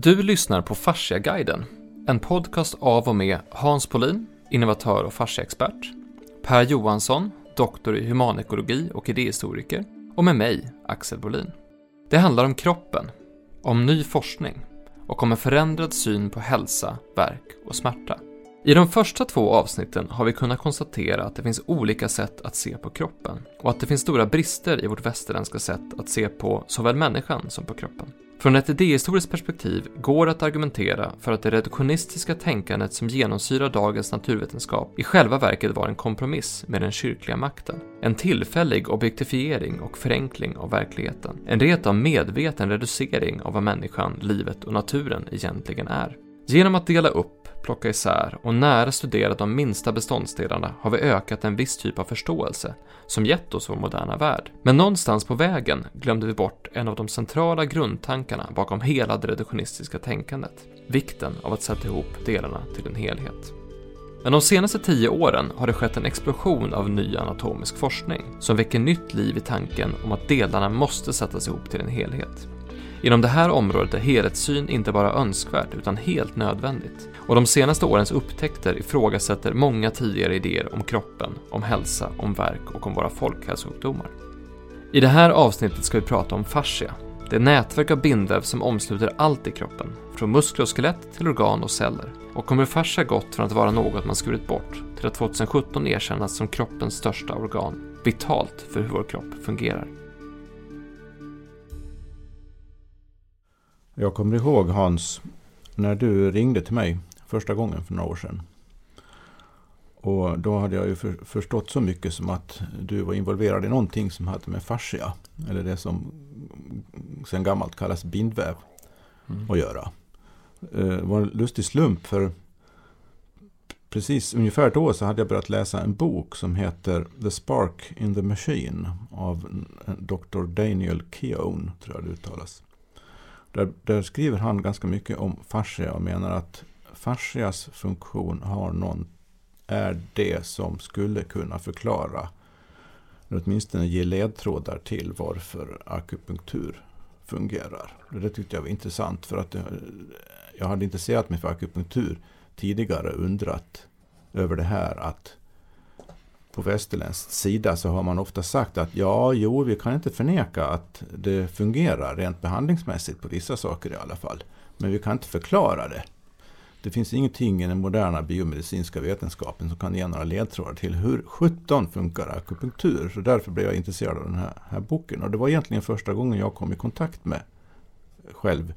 Du lyssnar på Fasciaguiden, en podcast av och med Hans Polin, innovatör och fasciaexpert, Per Johansson, doktor i humanekologi och idéhistoriker, och med mig, Axel Bolin. Det handlar om kroppen, om ny forskning och om en förändrad syn på hälsa, verk och smärta. I de första två avsnitten har vi kunnat konstatera att det finns olika sätt att se på kroppen och att det finns stora brister i vårt västerländska sätt att se på såväl människan som på kroppen. Från ett idéhistoriskt perspektiv går det att argumentera för att det reduktionistiska tänkandet som genomsyrar dagens naturvetenskap i själva verket var en kompromiss med den kyrkliga makten. En tillfällig objektifiering och förenkling av verkligheten. En rent av medveten reducering av vad människan, livet och naturen egentligen är. Genom att dela upp, plocka isär och nära studera de minsta beståndsdelarna har vi ökat en viss typ av förståelse som gett oss vår moderna värld. Men någonstans på vägen glömde vi bort en av de centrala grundtankarna bakom hela det reduktionistiska tänkandet. Vikten av att sätta ihop delarna till en helhet. Men de senaste tio åren har det skett en explosion av ny anatomisk forskning som väcker nytt liv i tanken om att delarna måste sättas ihop till en helhet. Inom det här området är helhetssyn inte bara önskvärt utan helt nödvändigt. Och de senaste årens upptäckter ifrågasätter många tidigare idéer om kroppen, om hälsa, om verk och om våra folkhälsosjukdomar. I det här avsnittet ska vi prata om fascia, det nätverk av bindväv som omsluter allt i kroppen, från muskler och skelett till organ och celler. Och om hur fascia gått från att vara något man skurit bort till att 2017 erkännas som kroppens största organ, vitalt för hur vår kropp fungerar. Jag kommer ihåg Hans, när du ringde till mig första gången för några år sedan. Och då hade jag ju för, förstått så mycket som att du var involverad i någonting som hade med fascia, eller det som sen gammalt kallas bindväv, mm. att göra. Eh, det var en lustig slump för precis ungefär ett år så hade jag börjat läsa en bok som heter The Spark in the Machine av Dr. Daniel Keown, tror jag det uttalas. Där, där, skriver han ganska mycket om fascia och menar att fascias funktion har någon, är det som skulle kunna förklara, eller åtminstone ge ledtrådar till varför akupunktur fungerar. Det tyckte jag var intressant för att eh, jag hade intresserat mig för akupunktur tidigare undrat över det här att på västerländsk sida så har man ofta sagt att ja, jo, vi kan inte förneka att det fungerar rent behandlingsmässigt på vissa saker i alla fall. Men vi kan inte förklara det. Det finns ingenting i den moderna biomedicinska vetenskapen som kan ge några ledtrådar till hur 17 funkar akupunktur. Så därför blev jag intresserad av den här, här boken. Och det var egentligen första gången jag kom i kontakt med själv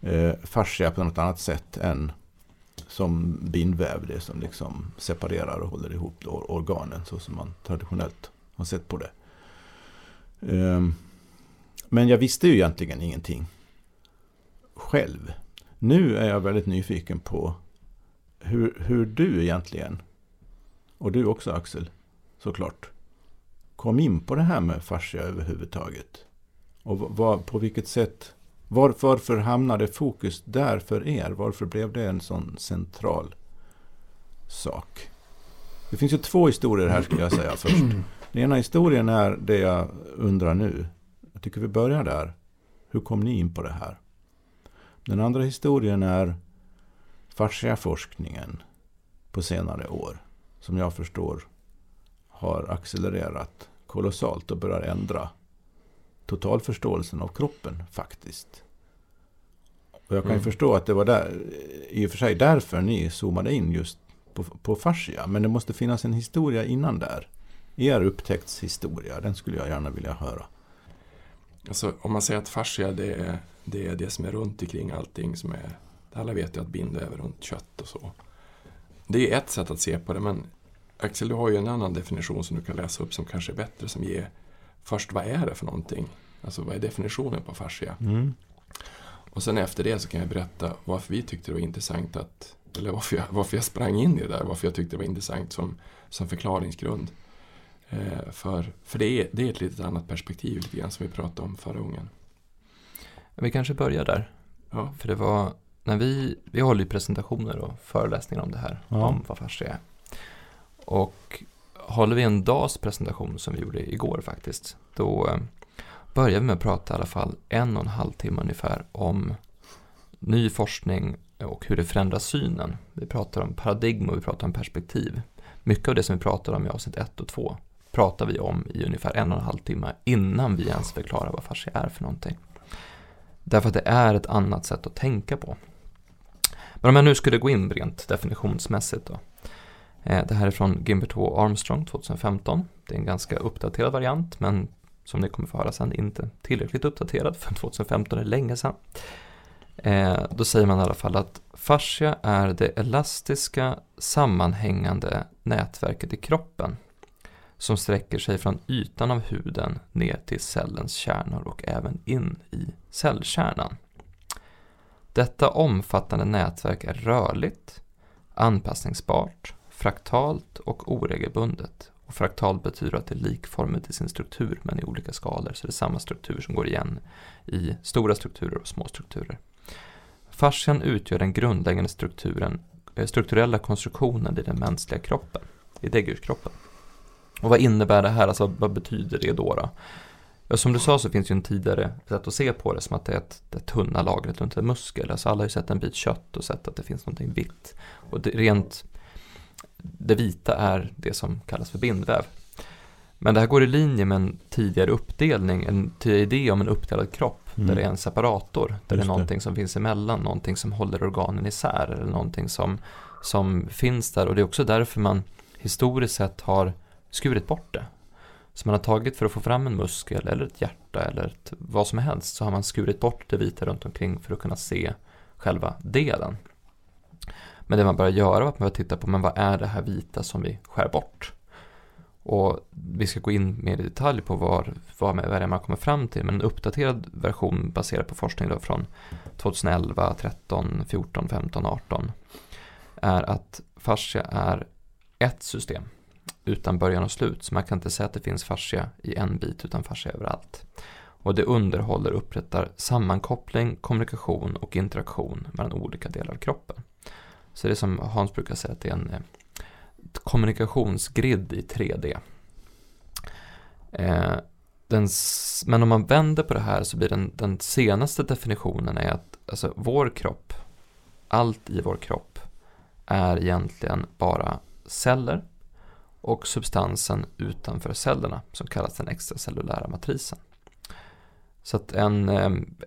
eh, fascia på något annat sätt än som bindväv, det som liksom separerar och håller ihop organen så som man traditionellt har sett på det. Eh, men jag visste ju egentligen ingenting själv. Nu är jag väldigt nyfiken på hur, hur du egentligen, och du också Axel, såklart, kom in på det här med fascia överhuvudtaget. Och vad, på vilket sätt var, varför hamnade fokus där för er? Varför blev det en sån central sak? Det finns ju två historier här skulle jag säga först. Den ena historien är det jag undrar nu. Jag tycker vi börjar där. Hur kom ni in på det här? Den andra historien är fasciaforskningen på senare år. Som jag förstår har accelererat kolossalt och börjar ändra totalförståelsen av kroppen faktiskt. Och jag kan ju mm. förstå att det var där, i och för sig därför ni zoomade in just på, på fascia. Men det måste finnas en historia innan där. Er upptäcktshistoria, den skulle jag gärna vilja höra. Alltså, om man säger att fascia det är, det är det som är runt omkring allting som är... Alla vet ju att bindväv är runt kött och så. Det är ett sätt att se på det, men Axel, du har ju en annan definition som du kan läsa upp som kanske är bättre, som ger först vad är det för någonting? Alltså vad är definitionen på fascia? Mm. Och sen efter det så kan jag berätta varför vi tyckte det var intressant att, eller varför jag, varför jag sprang in i det där, varför jag tyckte det var intressant som, som förklaringsgrund. Eh, för för det, är, det är ett litet annat perspektiv lite grann som vi pratade om förra gången. Vi kanske börjar där. Ja. För det var, när vi, vi håller ju presentationer och föreläsningar om det här, ja. om vad fascia är. Och håller vi en dags presentation som vi gjorde igår faktiskt, då eh, börjar vi med att prata i alla fall en och en halv timme ungefär om ny forskning och hur det förändrar synen. Vi pratar om paradigm och vi pratar om perspektiv. Mycket av det som vi pratar om i avsnitt 1 och 2 pratar vi om i ungefär en och en halv timme innan vi ens förklarar vad fascia är för någonting. Därför att det är ett annat sätt att tänka på. Men om jag nu skulle gå in rent definitionsmässigt då. Eh, det här är från Gimbert H. Armstrong 2015. Det är en ganska uppdaterad variant men som ni kommer få höra sen inte tillräckligt uppdaterad för 2015 är länge sedan. Eh, då säger man i alla fall att fascia är det elastiska sammanhängande nätverket i kroppen som sträcker sig från ytan av huden ner till cellens kärnor och även in i cellkärnan. Detta omfattande nätverk är rörligt, anpassningsbart, fraktalt och oregelbundet. Och fraktalt betyder att det är likformigt i sin struktur men i olika skalor, så det är samma struktur som går igen i stora strukturer och små strukturer. Fascian utgör den grundläggande strukturen, eh, strukturella konstruktionen i den mänskliga kroppen, i däggdjurskroppen. Och vad innebär det här, alltså vad betyder det då? då? Ja, som du sa så finns ju en tidigare sätt att se på det som att det är ett, det tunna lagret runt en muskel. Alltså alla har ju sett en bit kött och sett att det finns någonting vitt. Och det, rent, det vita är det som kallas för bindväv. Men det här går i linje med en tidigare uppdelning, en tidigare idé om en uppdelad kropp. Mm. Där det är en separator, där Just det är någonting det. som finns emellan, någonting som håller organen isär. Eller någonting som, som finns där. Och det är också därför man historiskt sett har skurit bort det. Så man har tagit för att få fram en muskel eller ett hjärta eller ett, vad som helst så har man skurit bort det vita runt omkring för att kunna se själva delen. Men det man börjar göra är att man börjar titta på men vad är det här vita som vi skär bort? Och vi ska gå in mer i detalj på var, vad är man kommer fram till. Men en uppdaterad version baserad på forskning då från 2011, 13, 14, 15, 18 är att fascia är ett system utan början och slut. Så man kan inte säga att det finns fascia i en bit utan fascia överallt. Och det underhåller och upprättar sammankoppling, kommunikation och interaktion mellan olika delar av kroppen. Så det är som Hans brukar säga att det är en eh, kommunikationsgrid i 3D. Eh, den, men om man vänder på det här så blir den, den senaste definitionen är att alltså, vår kropp, allt i vår kropp, är egentligen bara celler och substansen utanför cellerna som kallas den extracellulära matrisen. Så att en,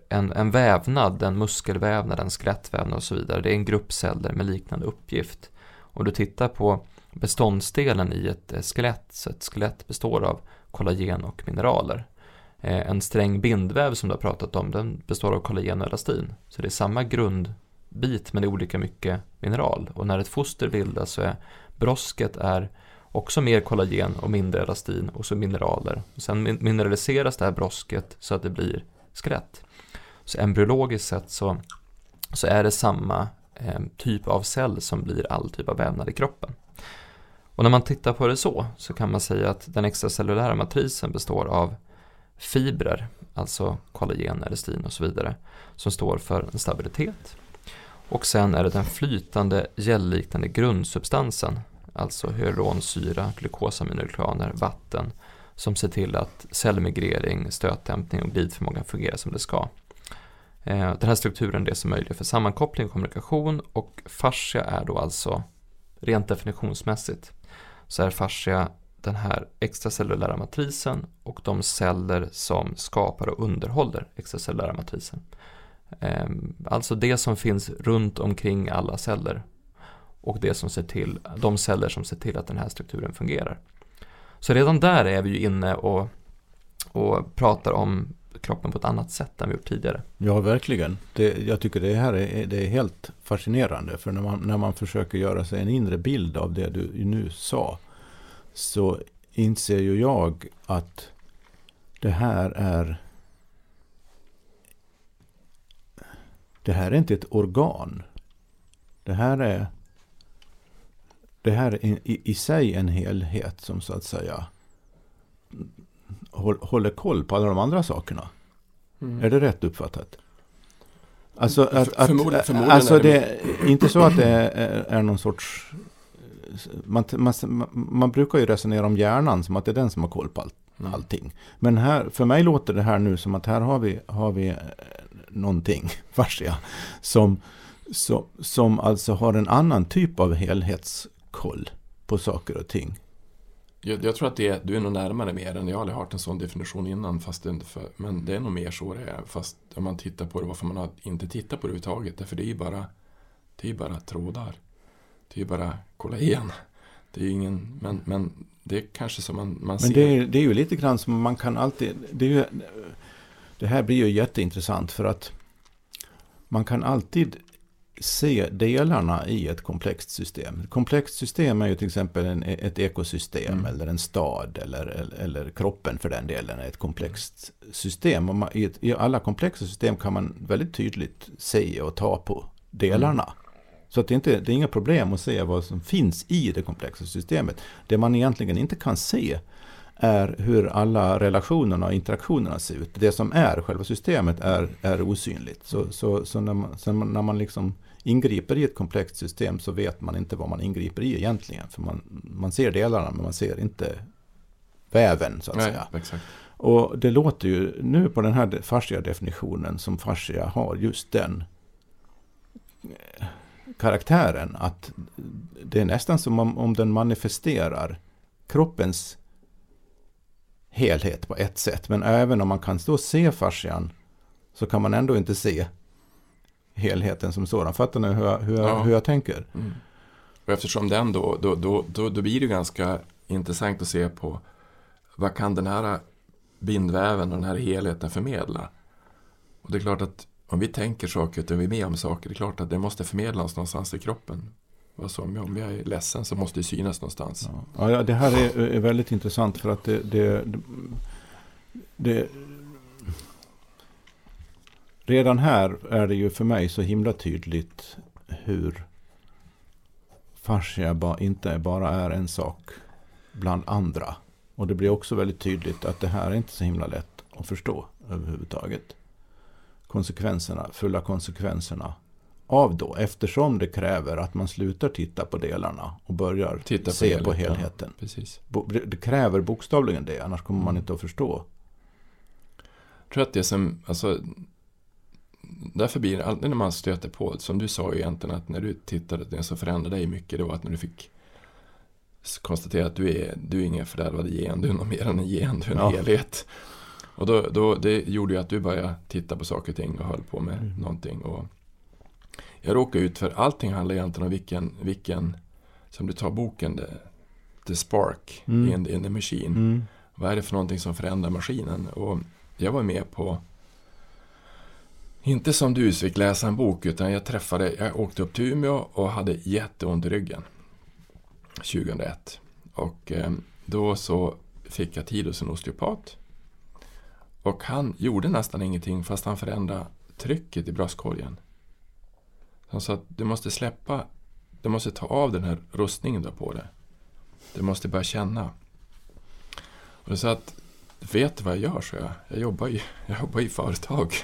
en, en vävnad, en muskelvävnad, en skelettvävnad och så vidare, det är en grupp celler med liknande uppgift. Om du tittar på beståndsdelen i ett eh, skelett, så ett skelett består av kollagen och mineraler. Eh, en sträng bindväv som du har pratat om, den består av kollagen och elastin. Så det är samma grundbit men det är olika mycket mineral. Och när ett foster bildas så är brosket är också mer kollagen och mindre elastin och så mineraler. Och sen mineraliseras det här brosket så att det blir skelett. Så embryologiskt sett så, så är det samma eh, typ av cell som blir all typ av vävnad i kroppen. Och när man tittar på det så, så kan man säga att den extracellulära matrisen består av fibrer, alltså kollagen, elastin och så vidare, som står för en stabilitet. Och sen är det den flytande gelliknande grundsubstansen alltså hyaluronsyra, glukosaminoglykaner, vatten som ser till att cellmigrering, stötdämpning och glidförmåga fungerar som det ska. Eh, den här strukturen är det som möjliggör för sammankoppling och kommunikation och fascia är då alltså rent definitionsmässigt så är fascia den här extracellulära matrisen och de celler som skapar och underhåller extracellulära matrisen. Ehm, alltså det som finns runt omkring alla celler och det som ser till, de celler som ser till att den här strukturen fungerar. Så redan där är vi ju inne och, och pratar om kroppen på ett annat sätt än vi gjort tidigare. Ja, verkligen. Det, jag tycker det här är, det är helt fascinerande. För när man, när man försöker göra sig en inre bild av det du nu sa så inser ju jag att det här är det här är inte ett organ. Det här är det här är i, i sig en helhet som så att säga håller koll på alla de andra sakerna. Mm. Är det rätt uppfattat? Alltså, att, att, förmodligen, förmodligen alltså det är inte så att det är, är någon sorts... Man, man, man, brukar ju resonera om hjärnan som att det är den som har koll på allt, mm. allting. Men här, för mig låter det här nu som att här har vi, har vi någonting, fascia, som, som, som alltså har en annan typ av helhetskoll på saker och ting. Jag, jag tror att det du är nog närmare mer än jag har hört en sån definition innan. Fast det, för, men det är nog mer så det är. Fast om man tittar på det, varför man har inte tittat på det överhuvudtaget. Därför det är ju bara, det är bara trådar. Det är ju bara kolla igen. Det är ju ingen, men, men det är kanske som man, man Men ser. det är, det är ju lite grann som man kan alltid... Det, ju, det här blir ju jätteintressant för att man kan alltid se delarna i ett komplext system. Ett komplext system är ju till exempel en, ett ekosystem Mm. eller en stad eller, eller, kroppen för den delen är ett komplext system. Och man, i, ett, I alla komplexa system kan man väldigt tydligt se och ta på delarna. Så att det, är inte, det är inga problem att se vad som finns i det komplexa systemet. Det man egentligen inte kan se är hur alla relationerna och interaktionerna ser ut. Det som är själva systemet är, är osynligt. Så, så, så när, man, när man liksom ingriper i ett komplext system så vet man inte vad man ingriper i egentligen. För man, man ser delarna men man ser inte väven så att Nej, säga. exakt. Och det låter ju nu på den här fascia definitionen som fascia har just den eh, karaktären att det är nästan som om, om den manifesterar kroppens helhet på ett sätt. Men även om man kan stå och se fascian så kan man ändå inte se helheten som sådan. Fattar ni hur jag, hur jag, Ja. hur jag tänker? Mm. Och eftersom den då, då, då, då, då blir det ganska intressant att se på vad kan den här bindväven och den här helheten förmedla? Och det är klart att om vi tänker saker och vi är med om saker, det är klart att det måste förmedlas någonstans i kroppen. Som, om jag är ledsen så måste det synas någonstans. Ja, ja, det här är, är väldigt intressant för att det, det, det, Redan här är det ju för mig så himla tydligt hur fascia inte bara är en sak bland andra. Och det blir också väldigt tydligt att det här är inte så himla lätt att förstå överhuvudtaget. Konsekvenserna, fulla konsekvenserna av då, eftersom det kräver att man slutar titta på delarna och börjar Titta på se på helheten. helheten. Precis. Det kräver bokstavligen det, annars kommer man Mm. inte att förstå. Jag tror att det som, alltså, därför blir det alltid när man stöter på, som du sa egentligen, att när du tittade, det som förändrade dig mycket, det var att när du fick konstatera att du är, du är ingen fördärvad gen, du är något mer än en gen, du är en Ja. helhet. Och då, då, det gjorde ju att du började titta på saker och ting och höll på med Mm. någonting. Och jag råkade ut för, allting handlar egentligen om vilken, vilken som du tar boken, the, the spark Mm. in, in the machine. Mm. Vad är det för någonting som förändrar maskinen? Och jag var med på, inte som du fick läsa en bok, utan jag träffade, jag åkte upp till Umeå och hade jätteont i ryggen. 2001. Och eh, då så fick jag tid hos en osteopat. Och han gjorde nästan ingenting fast han förändrade trycket i bröstkorgen. Han sa att du måste släppa, du måste ta av den här rustningen du har på dig. Du måste börja känna. Och så att, vet du vad jag gör? Så jag. Jag jobbar ju jag jobbar i företag.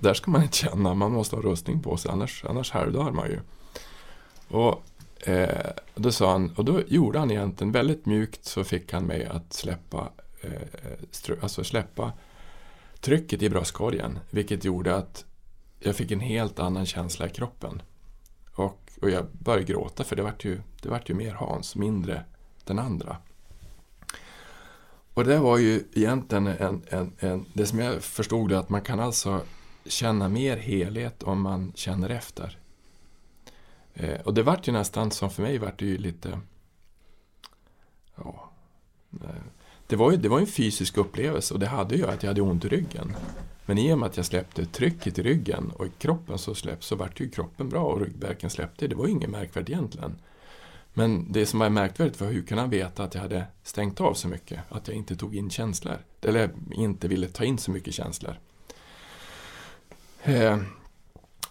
Där ska man inte känna, man måste ha rustning på sig, annars, annars halvdör man ju. Och eh, då sa han, och då gjorde han egentligen väldigt mjukt så fick han mig att släppa, eh, alltså släppa trycket i bröstkorgen. Vilket gjorde att jag fick en helt annan känsla i kroppen. Och, och jag började gråta för det vart ju, det vart ju mer Hans, mindre den andra. Och det var ju egentligen en, en, en, det som jag förstod det att man kan alltså känna mer helhet om man känner efter. Eh, och det vart ju nästan som för mig vart det ju lite ja, eh, det var ju det var ju en fysisk upplevelse och det hade ju att jag hade ont i ryggen. Men i och med att jag släppte trycket i ryggen och i kroppen så släppte så vart ju kroppen bra och ryggvärken släppte. Det var ju inget märkvärdigt egentligen. Men det som var märkvärdigt var hur kunde han veta att jag hade stängt av så mycket? Att jag inte tog in känslor. Eller inte ville ta in så mycket känslor. Eh,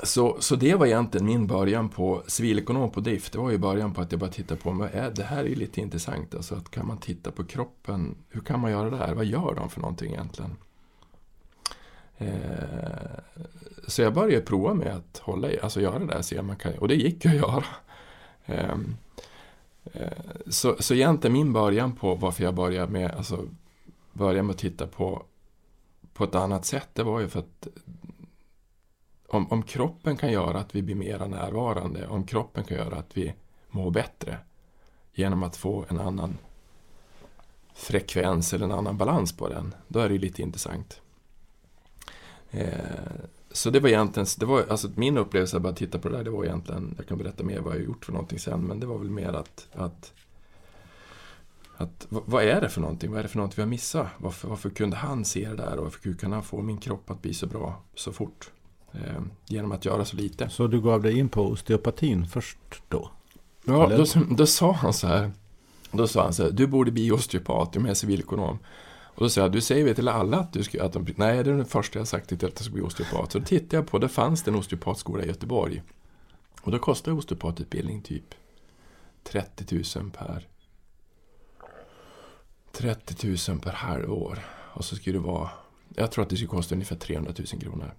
så, så det var egentligen min början på civilekonom på DIF. Det var ju början på att jag bara tittade på, vad är, eh, det här är ju lite intressant. Alltså att kan man titta på kroppen, hur kan man göra det här? Vad gör de för någonting egentligen? Eh, så jag började prova med att hålla i, alltså göra det där, se man kan, och det gick ju att göra. Eh, eh, så, så egentligen min början på varför jag började med, alltså, började med att titta på, på ett annat sätt, det var ju för att om, om kroppen kan göra att vi blir mera närvarande, om kroppen kan göra att vi mår bättre genom att få en annan frekvens eller en annan balans på den, då är det lite intressant. Eh, så det var egentligen, det var, alltså min upplevelse av att titta på det där, det var egentligen, jag kan berätta mer vad jag har gjort för någonting sen, men det var väl mer att, att, att vad är det för någonting? Vad är det för någonting vi har missat? Varför, varför kunde han se det där och varför kunde han få min kropp att bli så bra så fort? Eh, genom att göra så lite. Så du gav dig in på osteopatin först då? Ja, då, då sa han så här, då sa han så här, du borde bli osteopat, jag är civilekonom. Och då sa jag, du säger väl till alla att du ska, att de, nej det är den första jag sagt till att jag ska bli osteopat. Så då tittade jag på, det fanns det en osteopatskola i Göteborg. Och då kostar osteopatutbildning typ 30 000 per 30 000 per halvår. Och så skulle det vara, jag tror att det skulle kosta ungefär 300 000 kronor.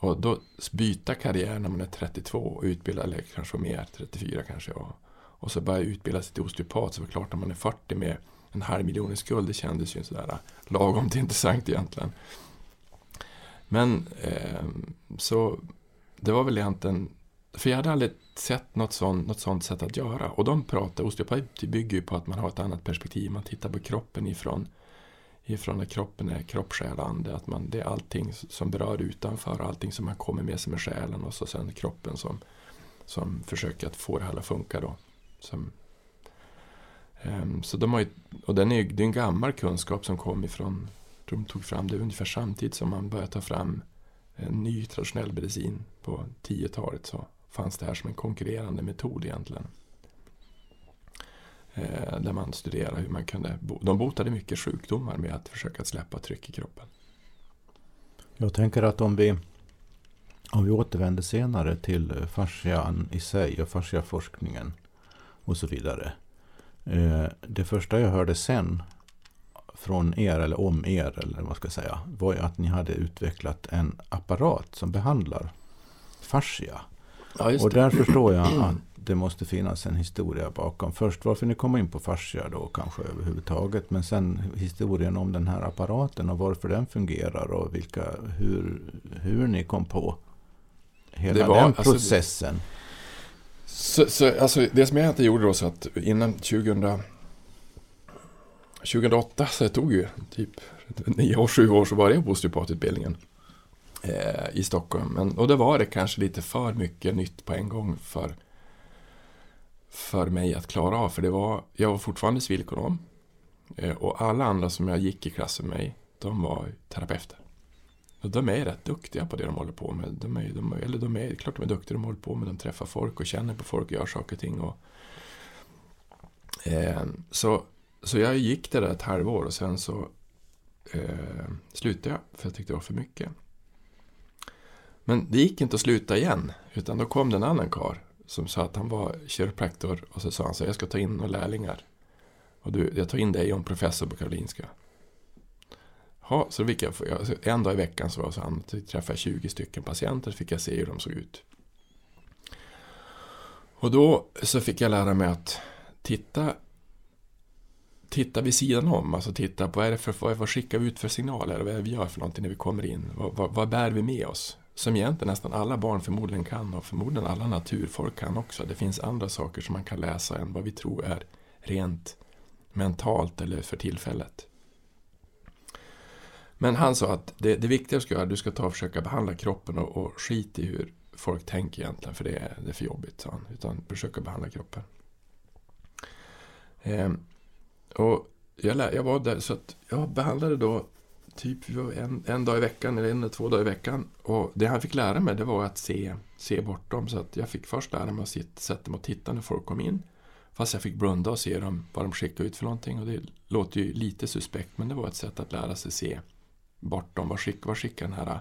Och då byta karriär när man är 32 och utbilda, eller kanske mer, 34 kanske. Och, och så börja utbilda sig till osteopat. Så klart när man är 40 med en halv miljon i skuld, det kändes ju sådär lagom till intressant egentligen. Men eh, så det var väl egentligen, för jag hade aldrig sett något sånt, något sånt sätt att göra. Och de pratar, osteopati bygger ju på att man har ett annat perspektiv. Man tittar på kroppen ifrån, ifrån att kroppen är kropp, själ, ande. Att man, det är allting som berör utanför, allting som man kommer med sig med själen och så sen kroppen som, som försöker att få det här att funka då. Som, um, så de har ju, och den är, det är en gammal kunskap som kom ifrån, de tog fram det ungefär samtidigt som man började ta fram en ny traditionell medicin på 10-talet så fanns det här som en konkurrerande metod egentligen. Eh, där man studerade hur man kunde, de botade mycket sjukdomar med att försöka släppa tryck i kroppen. Jag tänker att om vi, om vi återvänder senare till fascian i sig och fasciaforskningen och så vidare. Eh, det första jag hörde sen från er eller om er eller vad man ska säga var ju att ni hade utvecklat en apparat som behandlar fascia. Ja, och där förstår jag att det måste finnas en historia bakom. Först varför ni kom in på fascia då kanske överhuvudtaget. Men sen historien om den här apparaten och varför den fungerar och vilka, hur, hur ni kom på hela var, den processen. Alltså, så, så, alltså, det som jag egentligen gjorde då så att innan 2000, 2008 så det tog ju typ 9 år, 7 år så började jag på osteopatutbildningen eh, i Stockholm. Men, och då var det kanske lite för mycket nytt på en gång för, för mig att klara av. För det var, jag var fortfarande civilekonom. Eh, och alla andra som jag gick i klassen med de var terapeuter. Och de är rätt duktiga på det de håller på med. De är, de, eller de är, klart de är duktiga, de håller på med, de träffar folk och känner på folk och gör saker och ting. Och, eh, så, så jag gick det där ett halvår och sen så eh, slutade jag för jag tyckte det var för mycket. Men det gick inte att sluta igen, utan då kom det en annan kar som sa att han var kiropraktor och så sa han så jag ska ta in några lärlingar. Och du, jag tar in dig om professor på Karolinska. Ja, så fick jag, en dag i veckan så, så han, träffade jag 20 stycken patienter så fick jag se hur de såg ut. Och då så fick jag lära mig att titta titta vid sidan om, alltså titta på vad, är det för, vad, vad skickar vi ut för signaler, vad är det vi gör för någonting när vi kommer in, vad, vad, vad bär vi med oss? Som egentligen nästan alla barn förmodligen kan och förmodligen alla naturfolk kan också. Det finns andra saker som man kan läsa än vad vi tror är rent mentalt eller för tillfället. Men han sa att det, det viktiga ska göra, du ska ta och försöka behandla kroppen och, och skit i hur folk tänker egentligen, för det är, det är för jobbigt, sa han. Utan försöka behandla kroppen. Eh, och jag, lär, jag var där, så att jag behandlade då typ en, en dag i veckan eller en eller två dagar i veckan. Och det han fick lära mig det var att se, se bortom. Så att jag fick först lära mig att sitta, sätta mig och titta när folk kom in. Fast jag fick blunda och se dem, vad de skickade ut för någonting. Och det låter ju lite suspekt men det var ett sätt att lära sig se bortom. Vad skickar, vad skickar den här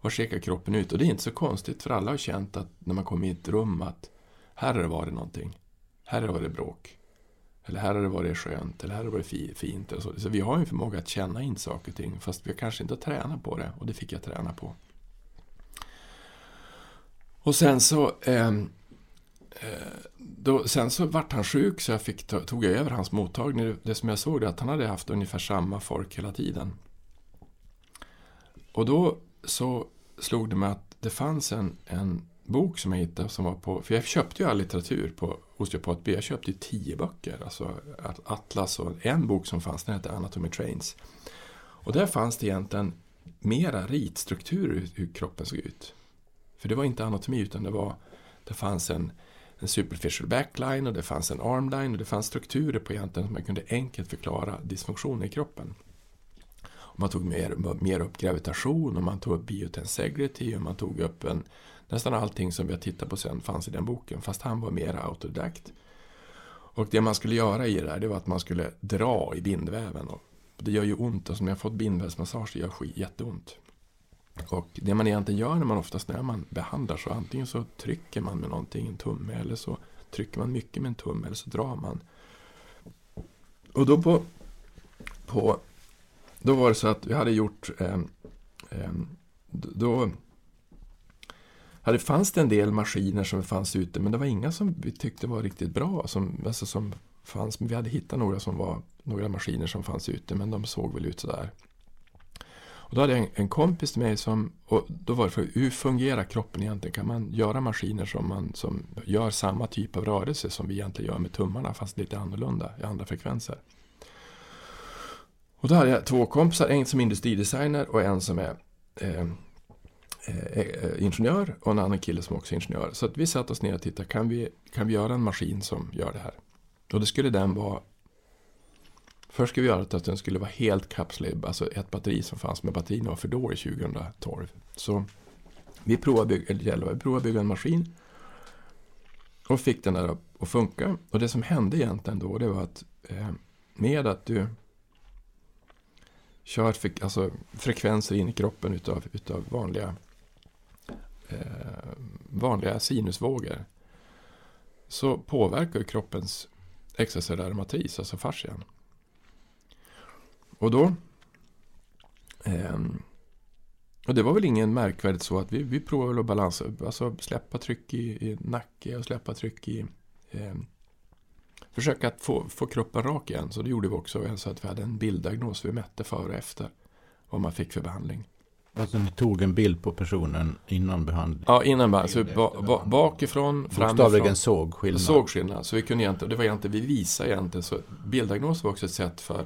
vad skickar kroppen ut? Och det är inte så konstigt för alla har känt att när man kommer i ett rum att här har det varit någonting. Här har det varit bråk. Eller här har det varit skönt, eller här har det varit fint. så. så vi har en förmåga att känna in saker och ting, fast vi kanske inte har tränat på det. Och det fick jag träna på. Och sen så ehm, eh, då, sen så vart han sjuk så jag fick, tog jag över hans mottagning. Det som jag såg var att han hade haft ungefär samma folk hela tiden. Och då så slog det mig att det fanns en, en bok som jag hittade som var på, för jag köpte ju all litteratur på osteopatby. Jag köpte ju tio böcker, alltså Atlas och en bok som fanns, den hette Anatomy Trains. Och där fanns det egentligen mera ritstrukturer hur, hur kroppen såg ut. För det var inte anatomi utan det var, det fanns en, en superficial backline och det fanns en armline och det fanns strukturer på egentligen som man kunde enkelt förklara dysfunktioner i kroppen. Och man tog mer, mer upp gravitation och man tog upp biotensegrity och man tog upp en, nästan allting som vi har tittat på sen fanns i den boken fast han var mer autodidakt. Och det man skulle göra i det där det var att man skulle dra i bindväven. Och det gör ju ont, alltså när jag fått bindvävsmassage det gör skit, jätteont. Och det man egentligen gör när man oftast när man behandlar så antingen så trycker man med någonting, en tumme, eller så trycker man mycket med en tumme, eller så drar man. Och då på, på då var det så att vi hade gjort eh, eh, då hade, fanns det en del maskiner som fanns ute men det var inga som vi tyckte var riktigt bra. Som, alltså som fanns, men vi hade hittat några, som var, några maskiner som fanns ute men de såg väl ut sådär. Och då hade jag en, en kompis till mig som, och då var det för hur fungerar kroppen egentligen? Kan man göra maskiner som, man, som gör samma typ av rörelse som vi egentligen gör med tummarna fast lite annorlunda i andra frekvenser? Och då hade jag två kompisar, en som är industridesigner och en som är eh, Eh, eh, ingenjör och en annan kille som också är ingenjör. Så att vi satte oss ner och tittade, kan vi, kan vi göra en maskin som gör det här? Och då skulle den vara Först skulle vi göra att den skulle vara helt kapslib, alltså ett batteri som fanns, men batterierna var för dåliga 2012. Så vi provade, bygga, eller vi provade bygga en maskin och fick den där att funka. Och det som hände egentligen då, det var att eh, med att du kör alltså, frekvenser in i kroppen utav, utav vanliga, Eh, vanliga sinusvågor så påverkar kroppens extracellulära matris, alltså fascian. Och då eh, och det var väl ingen märkvärdigt så att vi, vi provade att balansa, alltså släppa tryck i, i nacke och släppa tryck i eh, försöka att få, få kroppen rak igen. Så det gjorde vi också. Så att vi hade en bilddiagnos. Vi mätte före och efter vad man fick för behandling. Alltså ni tog en bild på personen innan behandling? Ja, innan behandling. Så ba, ba, bakifrån, framifrån. Bokstavligen såg skillnad? Såg skillnad. Så vi kunde egentligen, det var egentligen, vi visade egentligen, så bilddiagnos var också ett sätt för,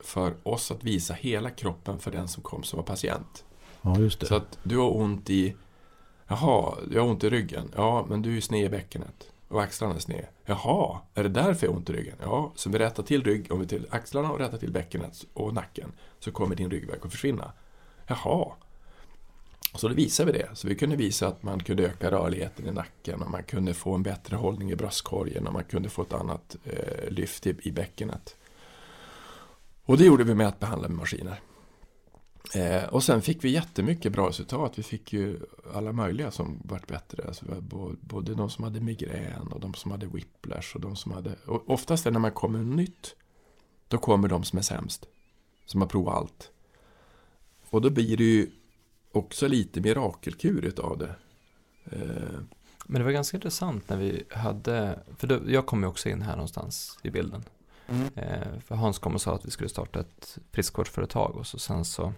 för oss att visa hela kroppen för den som kom som var patient. Ja, just det. Så att du har ont i, jaha, jag har ont i ryggen. Ja, men du är sned i bäckenet och axlarna är sned. Jaha, är det därför jag har ont i ryggen? Ja, så vi rättar till rygg, om vi till axlarna och rättar till bäckenet och nacken så kommer din ryggverk att försvinna. Jaha. Så då visade vi det. Så vi kunde visa att man kunde öka rörligheten i nacken och man kunde få en bättre hållning i bröstkorgen och man kunde få ett annat eh, lyft i, i bäckenet. Och det gjorde vi med att behandla med maskiner. Eh, och sen fick vi jättemycket bra resultat. Vi fick ju alla möjliga som vart bättre. Alltså, både de som hade migrän och de som hade whiplash. Och de som hade, och oftast när man kommer nytt, då kommer de som är sämst. Som har provat allt. Och då blir det ju också lite mirakelkur av det. Eh. Men det var ganska intressant när vi hade, för då, jag kom ju också in här någonstans i bilden. Mm. Eh, för Hans kom och sa att vi skulle starta ett friskvårdsföretag och så sen så,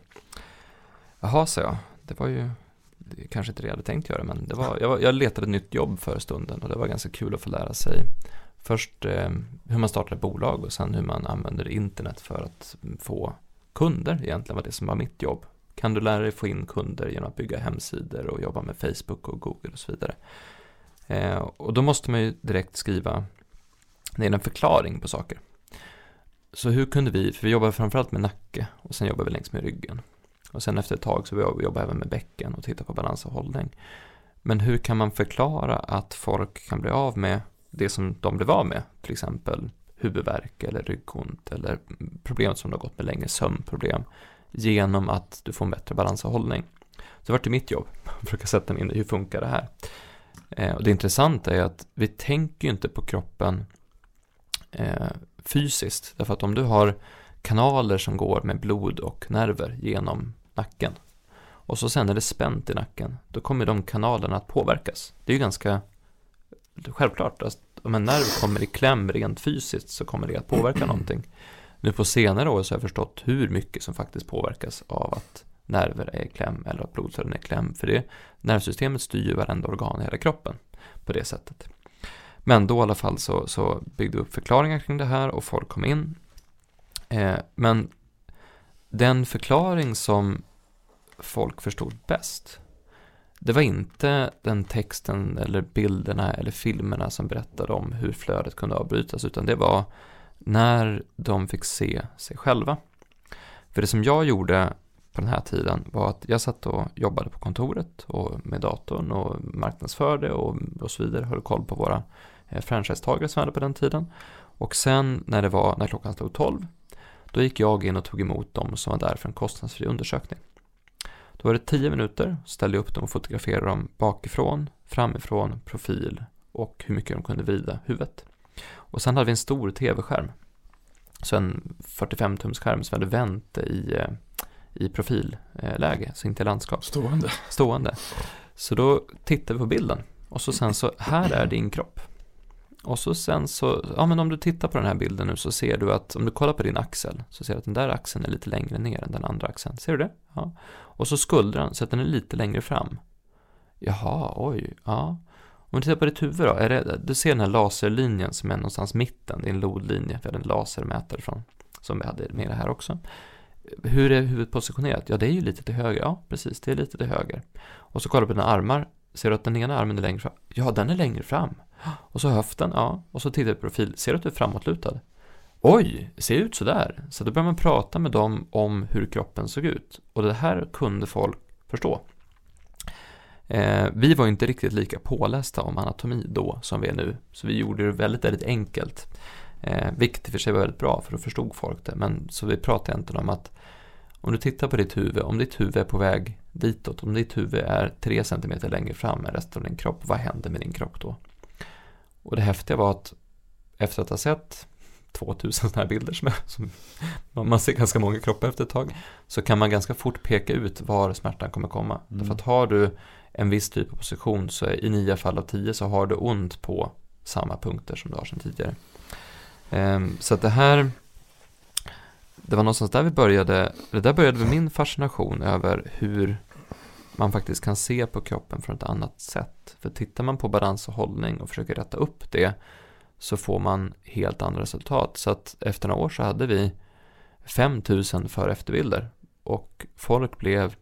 jaha sa jag, det var ju det kanske inte det jag hade tänkt göra men det var, jag, jag letade ett nytt jobb för stunden och det var ganska kul att få lära sig först eh, hur man startar ett bolag och sen hur man använder internet för att få kunder egentligen var det som var mitt jobb. Kan du lära dig få in kunder genom att bygga hemsidor och jobba med Facebook och Google och så vidare. Eh, och då måste man ju direkt skriva ner en förklaring på saker. Så hur kunde vi, för vi jobbar framförallt med nacke och sen jobbar vi längs med ryggen. Och sen efter ett tag så vi jobba även med bäcken och tittar på balans och hållning. Men hur kan man förklara att folk kan bli av med det som de blev av med? Till exempel huvudvärk eller ryggont eller problem som du har gått med länge, sömnproblem. Genom att du får en bättre balans och hållning. Så det var det mitt jobb, att försöka sätta mig in i hur funkar det här. Eh, och det intressanta är att vi tänker ju inte på kroppen eh, fysiskt. Därför att om du har kanaler som går med blod och nerver genom nacken och så sen är det spänt i nacken, då kommer de kanalerna att påverkas. Det är ju ganska självklart. alltså, om en nerv kommer i kläm rent fysiskt så kommer det att påverka någonting. Nu på senare år så har jag förstått hur mycket som faktiskt påverkas av att nerver är i kläm eller att blodkärlen är i kläm. För det, nervsystemet styr ju varenda organ i hela kroppen på det sättet. Men då i alla fall så, så byggde vi upp förklaringar kring det här och folk kom in. Eh, men den förklaring som folk förstod bäst, det var inte den texten eller bilderna eller filmerna som berättade om hur flödet kunde avbrytas, utan det var när de fick se sig själva. För det som jag gjorde på den här tiden var att jag satt och jobbade på kontoret och med datorn och marknadsförde och, och så vidare, höll koll på våra eh, franchisetagare som hade på den tiden. Och sen när det var, när klockan slog 12, då gick jag in och tog emot dem som var där för en kostnadsfri undersökning. Då var det 10 minuter, ställde jag upp dem och fotograferade dem bakifrån, framifrån, profil och hur mycket de kunde vrida huvudet. Och sen hade vi en stor tv-skärm. Så en 45-tumsskärm som hade vänt i, eh, i profilläge, så inte i landskap. Stående. Stående. Så då tittar vi på bilden. Och så sen så, här är din kropp. Och så sen så, ja men om du tittar på den här bilden nu så ser du att, om du kollar på din axel, så ser du att den där axeln är lite längre ner än den andra axeln. Ser du det? Ja. Och så skuldran, så att den är lite längre fram. Jaha, oj, ja. Om du tittar på ditt huvud då, är det, du ser den här laserlinjen som är någonstans mitten, det är en lodlinje, vi hade en lasermätare från, som vi hade med det här också. Hur är huvudet positionerat? Ja, det är ju lite till höger, ja precis, det är lite till höger. Och så kollar du på dina armar, ser du att den ena armen är längre fram? Ja, den är längre fram. Och så höften, ja, och så tittar du på profil, ser du att du är framåtlutad? Oj, ser ut sådär. Så då börjar man prata med dem om hur kroppen såg ut. Och det här kunde folk förstå. Eh, vi var inte riktigt lika pålästa om anatomi då som vi är nu, så vi gjorde det väldigt, väldigt enkelt. Eh, vilket i och för sig var väldigt bra, för då förstod folk det. Men så vi pratade egentligen om att om du tittar på ditt huvud, om ditt huvud är på väg ditåt, om ditt huvud är 3 cm längre fram än resten av din kropp, vad händer med din kropp då? Och det häftiga var att efter att ha sett 2000 sådana här bilder som, är, som man ser ganska många kroppar efter ett tag, så kan man ganska fort peka ut var smärtan kommer komma. Mm. Därför att har du en viss typ av position så är, i nio fall av tio så har du ont på samma punkter som du har sedan tidigare. Um, så att det här, det var någonstans där vi började, det där började min fascination över hur man faktiskt kan se på kroppen från ett annat sätt. För tittar man på balans och hållning och försöker rätta upp det så får man helt andra resultat. Så att efter några år så hade vi 5000 för efterbilder och folk blev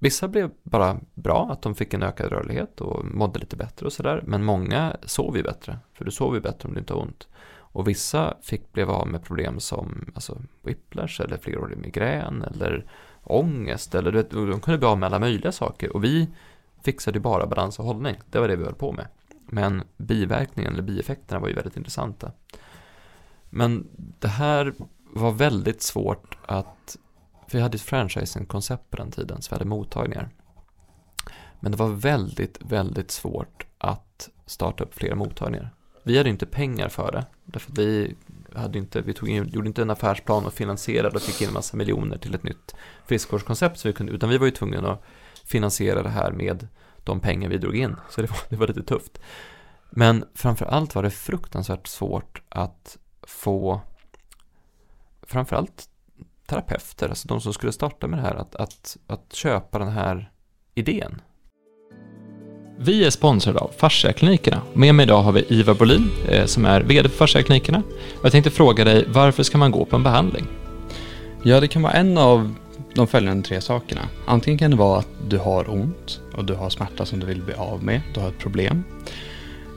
Vissa blev bara bra, att de fick en ökad rörlighet och mådde lite bättre och sådär. Men många sov ju bättre, för du sover ju bättre om du inte har ont. Och vissa fick blev av med problem som alltså, whiplash eller flerårig migrän eller ångest. Eller du vet, de kunde bli av med alla möjliga saker. Och vi fixade ju bara balans och hållning. Det var det vi höll på med. Men biverkningen eller bieffekterna var ju väldigt intressanta. Men det här var väldigt svårt att för vi hade ett franchising-koncept på den tiden, så vi hade mottagningar. Men det var väldigt, väldigt svårt att starta upp fler mottagningar. Vi hade inte pengar för det, därför att vi, hade inte, vi tog in, gjorde inte en affärsplan och finansierade och fick in en massa miljoner till ett nytt friskvårdskoncept, så vi kunde, utan vi var ju tvungna att finansiera det här med de pengar vi drog in, så det var, det var lite tufft. Men framför allt var det fruktansvärt svårt att få framförallt terapeuter, alltså de som skulle starta med det här, att, att, att köpa den här idén. Vi är sponsrade av Fasciaklinikerna. Med mig idag har vi Ivar Bolin eh, som är VD för Fasciaklinikerna. Jag tänkte fråga dig, varför ska man gå på en behandling? Ja, det kan vara en av de följande tre sakerna. Antingen kan det vara att du har ont och du har smärta som du vill bli av med, du har ett problem.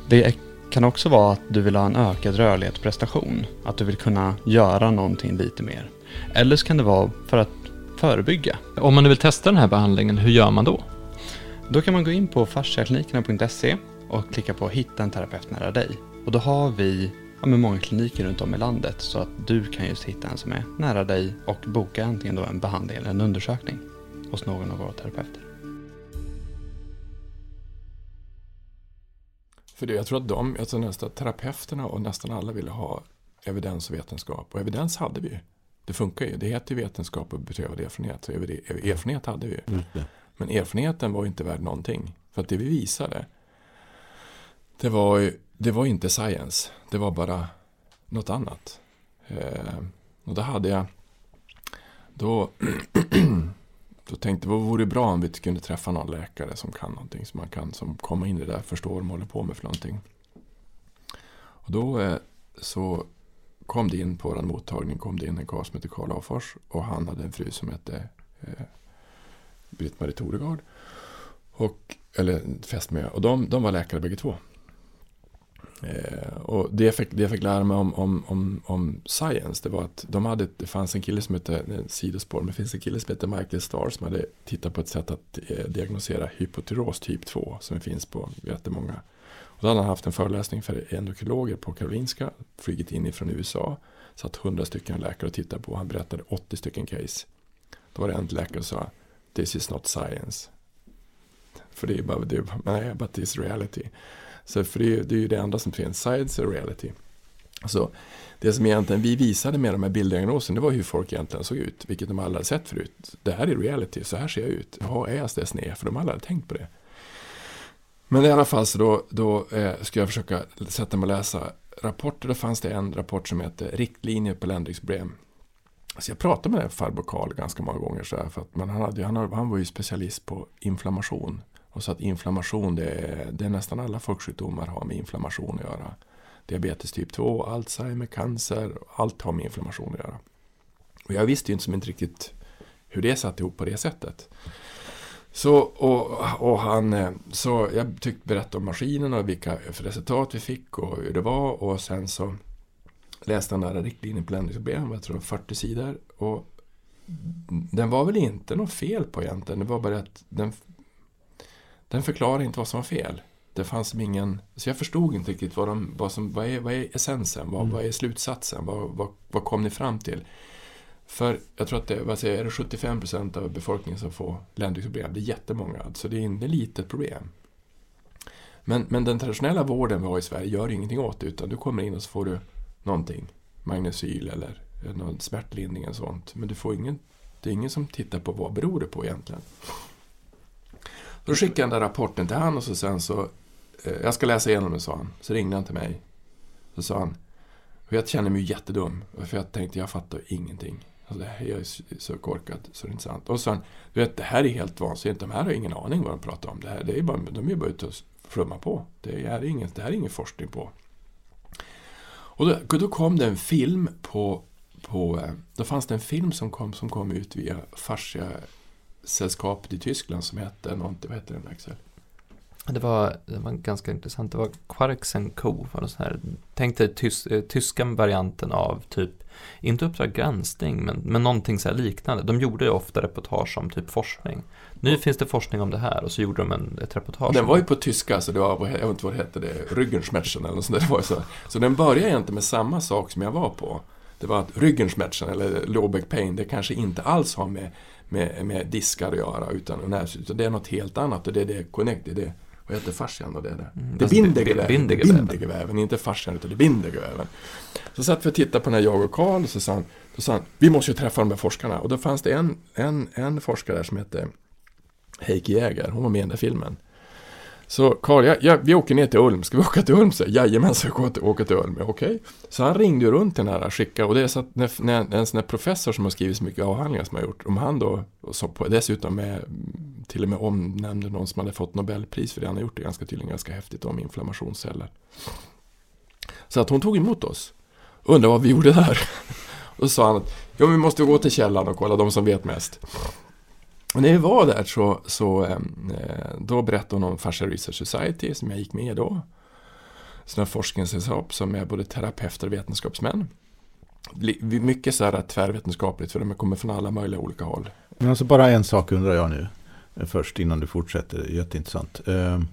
Det kan också vara att du vill ha en ökad rörlighet och prestation, att du vill kunna göra någonting lite mer. Eller så kan det vara för att förebygga. Om man nu vill testa den här behandlingen, hur gör man då? Då kan man gå in på fasciaklinikerna.se och klicka på Hitta en terapeut nära dig. Och då har vi ja, med många kliniker runt om i landet så att du kan just hitta en som är nära dig och boka antingen då en behandling eller en undersökning hos någon av våra terapeuter. För det, jag tror att de, alltså nästan terapeuterna och nästan alla ville ha evidens och vetenskap. Och evidens hade vi. Det funkar ju. Det heter ju vetenskap och beprövad erfarenhet. Så erfarenhet hade vi ju. Men erfarenheten var inte värd någonting. För att det vi visade, det var ju, det var inte science. Det var bara något annat. Eh, och då hade jag, då, då tänkte jag, vad vore bra om vi kunde träffa någon läkare som kan någonting, som man kan, som kommer in i det där, förstår vad de håller på med för någonting. Och då eh, så kom det in på vår mottagning, kom det in en karl som hette Karl Afors och han hade en fru som hette eh, Britt-Marie Toregard. Och, eller fästmö. Och de, de var läkare bägge två. Eh, och det jag, fick, det jag fick lära mig om, om, om, om science, det var att de hade, det fanns en kille som hette, en sidospår, men det finns en kille som heter Michael Starr som hade tittat på ett sätt att eh, diagnosera hypotyros typ 2 som finns på jättemånga. Och då hade han haft en föreläsning för endokrinologer på Karolinska, flugit in ifrån USA, satt 100 stycken läkare och tittade på, han berättade 80 stycken case. Då var det en läkare som sa, this is not science. För det är bara, det är, nej, but it's reality. Så för det är, det är ju det enda som finns, science är reality. Så det som egentligen vi visade med de här bilddiagnoserna, det var hur folk egentligen såg ut, vilket de aldrig hade sett förut. Det här är reality, så här ser jag ut. Jaha, är jag sned? För de aldrig hade tänkt på det. Men i alla fall så då, då eh, ska jag försöka sätta mig och läsa rapporter. Då fanns det en rapport som heter Riktlinjer på ländrixproblem. Så jag pratade med den farbror Karl ganska många gånger så här, för att men han, hade, han, han var ju specialist på inflammation. Och så att inflammation, det är, det är nästan alla folksjukdomar har med inflammation att göra. Diabetes typ 2, Alzheimer, cancer, allt har med inflammation att göra. Och jag visste ju inte, som inte riktigt hur det satt ihop på det sättet. Så, och, och han, eh, så jag tyckte berätta om maskinen och vilka resultat vi fick och hur det var och sen så läste han där riktlinjen på ländringsproblem, jag tror 40 sidor. Och den var väl inte något fel på egentligen, det var bara att den den förklarar inte vad som var fel. Det fanns ingen, så jag förstod inte riktigt vad, de, vad, som, vad, är, vad är essensen, vad, mm. vad är slutsatsen, vad, vad, vad kom ni fram till? För jag tror att det, vad säger, är det 75 procent av befolkningen som får ländrixproblem. Det är jättemånga, så det är inte litet problem. Men, men den traditionella vården vi har i Sverige gör ingenting åt det, utan du kommer in och så får du någonting, magnesyl eller någon smärtlindring och sånt. Men du får ingen, det är ingen som tittar på vad beror det på egentligen. Då skickade jag den där rapporten till han och så sen så, eh, jag ska läsa igenom det sa han. Så ringde han till mig. Så sa han, och jag känner mig jättedum. För jag tänkte, jag fattar ingenting. Alltså, jag är så korkad så det är inte sant. Och så sa han, du vet det här är helt vansinnigt. De här har ingen aning vad de pratar om. Det här, det är bara, de är bara ute och flummar på. Det är, ingen, det här är ingen forskning på. Och då, då kom det en film på, på, eh, då fanns det en film som kom, som kom ut via fascia sällskapet i Tyskland som hette någonting, vad hette den Axel? Det var, det var ganska intressant. Det var Quarks Co. Var sån här, tänk dig tys, eh, tyska varianten av typ, inte Uppdrag granskning, men, men någonting så liknande. De gjorde ju ofta reportage om typ forskning. Nu finns det forskning om det här och så gjorde de en, ett reportage. Den var ju på tyska, så det var, jag vet inte vad det hette, det, Ryggenschmerzen eller något sånt där. Det var så. så den började egentligen med samma sak som jag var på. Det var att Ryggenschmerzen eller low pain, det kanske inte alls har med med, med diskar att göra. Utan, utan det är något helt annat och det är det connect, det är det vad heter fascian då? Det är det. Mm, det bindegeväven. Bindegeväven. bindegeväven. Inte fascian utan det bindegeväven. Så satt vi och tittade på den här jag och Karl och så sa han, då sa han, vi måste ju träffa de här forskarna. Och då fanns det en, en, en forskare där som hette Heikki Jäger, hon var med i den där filmen. Så Karl, ja, ja, vi åker ner till Ulm. Ska vi åka till Ulm? Så, Jajamän, så jag åka, åka till Ulm. Okej. Okay. Så han ringde ju runt den här skicka och det är så att när, när en sån här professor som har skrivit så mycket avhandlingar som har gjort, om han då, så på, dessutom med, till och med omnämnde någon som hade fått Nobelpris för det han har gjort, det ganska tydligen ganska häftigt om inflammationsceller. Så att hon tog emot oss. Undrar vad vi gjorde där. Och så sa han att ja, vi måste gå till källan och kolla, de som vet mest. Och när vi var där så, så ehm, eh, då berättade hon om Fascia Research Society som jag gick med i då. Sådana forskningssällskap som är både terapeuter och vetenskapsmän. Mycket så här tvärvetenskapligt för de kommer från alla möjliga olika håll. Men alltså bara en sak undrar jag nu. Eh, först innan du fortsätter, jätteintressant. Ehm,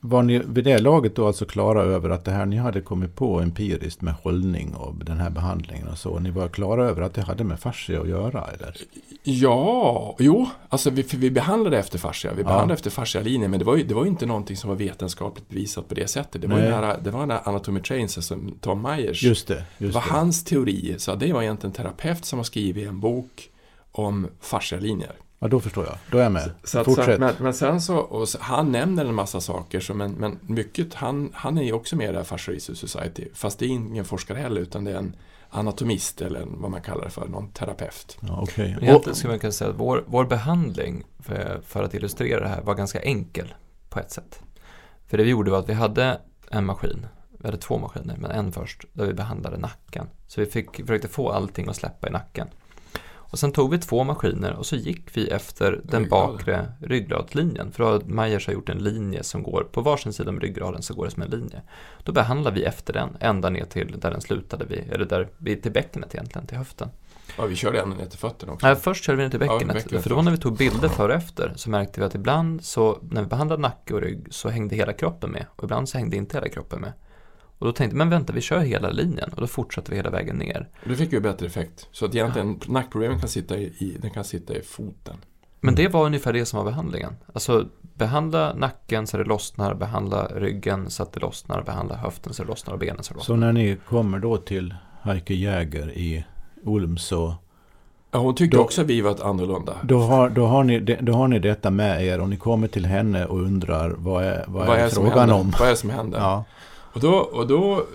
var ni vid det laget då alltså klara över att det här ni hade kommit på empiriskt med hållning och den här behandlingen och så. Ni var klara över att det hade med fascia att göra eller? Ja, jo, alltså vi, vi behandlade efter fascia. Vi behandlade ja. efter fascialinjen men det var ju det var inte någonting som var vetenskapligt bevisat på det sättet. Det var, ju nära, det var nära Anatomy Trains, alltså Tom Myers. Just det. Just det var det. hans teori. Så det var egentligen en terapeut som har skrivit en bok om fascialinjer. Ja, då förstår jag. Då är jag med. Så att, Fortsätt. så, men, men sen så, och så, han nämner en massa saker, så, men, men mycket, han, han är ju också med i det här Fascia Research Society. Fast det är ingen forskare heller, utan det är en anatomist eller en, vad man kallar det för, någon terapeut. Ja, okej. Men Egentligen skulle man kunna säga att vår, vår behandling, för, för att illustrera det här, var ganska enkel på ett sätt. För det vi gjorde var att vi hade en maskin, vi hade två maskiner, men en först, där vi behandlade nacken. Så vi fick, försökte få allting att släppa i nacken. Och sen tog vi två maskiner och så gick vi efter den Ryggrad. bakre ryggradslinjen. För då har har gjort en linje som går på varsin sida om ryggraden så går det som en linje. Då behandlar vi efter den ända ner till där den slutade, vid, eller där, vid, till bäckenet egentligen, till höften. Ja, vi körde ända ner till fötterna också. Nej, först körde vi ner till Ja, bäckenet. bäckenet för då när vi tog bilder före och efter så märkte vi att ibland så när vi behandlade nacke och rygg så hängde hela kroppen med och ibland så hängde inte hela kroppen med. Och då tänkte vi, men vänta, vi kör hela linjen och då fortsatte vi hela vägen ner. Då fick vi bättre effekt. Så att egentligen, nackproblemen kan sitta i, den kan sitta i foten. Men det var ungefär det som var behandlingen. Alltså behandla nacken så det lossnar, behandla ryggen så att det lossnar, behandla höften så det lossnar och benen så det lossnar. Så när ni kommer då till Heike Jäger i Ulm så Ja, hon tyckte Då- också att vi var ett annorlunda. då har, då, har ni, då har ni detta med er och ni kommer till henne och undrar vad är, vad är, som frågan händer? om? Vad är det som händer? Ja. Och då, och då,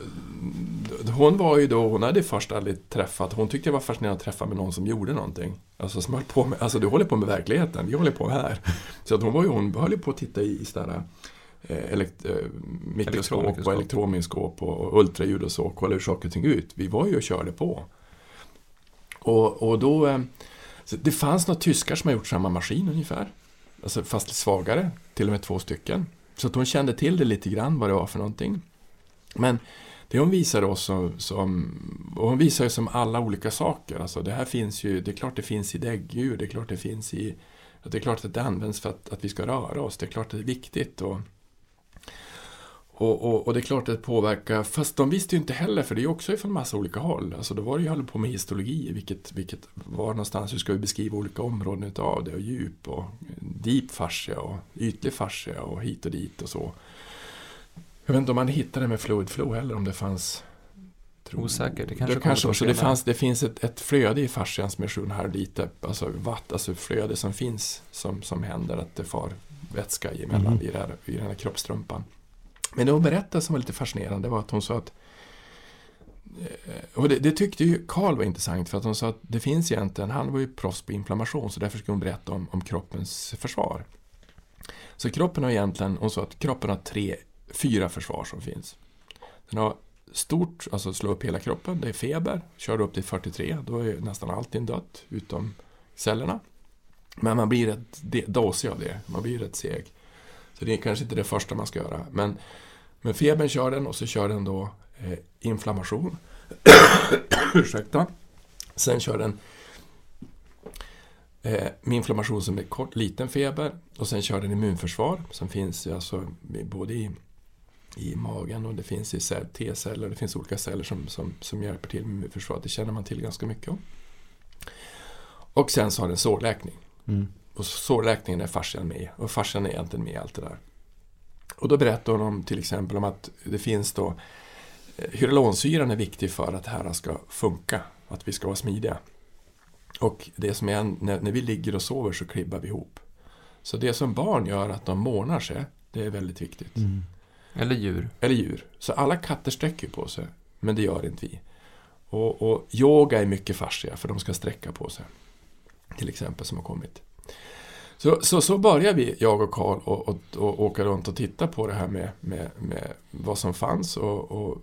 hon var ju då, hon hade först aldrig träffat, hon tyckte det var fascinerande att träffa med någon som gjorde någonting. Alltså som höll på med, alltså du håller på med verkligheten, vi håller på här. Så att hon var ju, hon höll på att titta i sådana eh, elekt, eh, mikroskop och Elektronmikroskop. elektronmikroskop och, och ultraljud och så, och kolla hur saker och ting ut. Vi var ju och körde på. Och, och då, eh, det fanns några tyskar som har gjort samma maskin ungefär. Alltså fast svagare, till och med två stycken. Så att hon kände till det lite grann vad det var för någonting. Men det hon visar oss som, som och hon visar ju som alla olika saker. Alltså det här finns ju, det är klart det finns i däggdjur, det är klart det finns i, det är klart att det används för att, att vi ska röra oss, det är klart att det är viktigt. Och, och, och, och det är klart att det påverkar, fast de visste ju inte heller, för det är ju också från massa olika håll. Alltså då var det ju håller på med histologi, vilket, vilket var någonstans, hur ska vi beskriva olika områden utav det, och djup och deep fascia och ytlig fascia och hit och dit och så. Jag vet inte om man hittade med fluid flow heller, om det fanns tror- Osäkert, det kanske det kanske också, det, fanns, det finns ett, ett flöde i fascian som är 7,5 liter, alltså watt, alltså flöde som finns som, som händer att det far vätska emellan Mhm. i, det här, i den här kroppstrumpan. Men det hon berättade som var lite fascinerande var att hon sa att eh, och det, det tyckte ju Karl var intressant för att hon sa att det finns egentligen, han var ju proffs på inflammation så därför skulle hon berätta om, om kroppens försvar. Så kroppen har egentligen, hon sa att kroppen har tre, fyra försvar som finns. Den har stort, alltså slå upp hela kroppen, det är feber, kör du upp till 43, då är nästan allting dött utom cellerna. Men man blir rätt dåsig av det, man blir rätt seg. Så det är kanske inte det första man ska göra. Men, men febern kör den och så kör den då eh, inflammation. Ursäkta. Sen kör den eh, med inflammation som är kort, liten feber. Och sen kör den immunförsvar som finns alltså både i, i magen och det finns i cell, T-celler. Det finns olika celler som, som, som hjälper till med immunförsvaret. Det känner man till ganska mycket om. Och sen så har den sårläkning. Mm. Och sårläkningen är fascian med. Och fascian är egentligen med i allt det där. Och då berättar hon om till exempel om att det finns då eh, Hyaluronsyran är viktig för att det här ska funka. Att vi ska vara smidiga. Och det som är, när, när vi ligger och sover så klibbar vi ihop. Så det som barn gör att de månar sig, det är väldigt viktigt. Mm. Eller djur. Eller djur. Så alla katter sträcker på sig, men det gör inte vi. Och, och yoga är mycket fascia, för de ska sträcka på sig. Till exempel, som har kommit. Så, så, så börjar vi, jag och Karl, och, och, och åka runt och titta på det här med, med, med vad som fanns. Och, och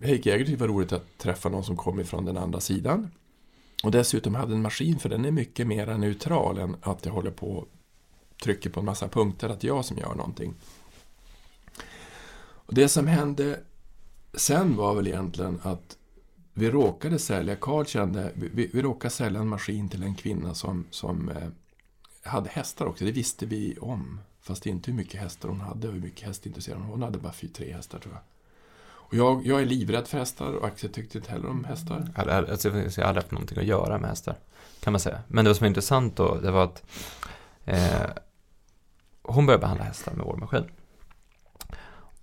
Heike Jäger tyckte det var roligt att träffa någon som kom ifrån den andra sidan. Och dessutom hade en maskin, för den är mycket mer neutral än att jag håller på och trycker på en massa punkter, att det är jag som gör någonting. Och det som hände sen var väl egentligen att vi råkade sälja, Karl kände, vi, vi råkade sälja en maskin till en kvinna som, som eh, hade hästar också, det visste vi om. Fast inte hur mycket hästar hon hade och hur mycket hästintresserad hon var. Hon hade bara fyra, tre hästar tror jag. Och jag, jag är livrädd för hästar och Axel tyckte inte heller om hästar. Alltså, jag alltså, jag har aldrig haft någonting att göra med hästar. Kan man säga. Men det som var intressant då, det var att eh, hon började behandla hästar med vår maskin.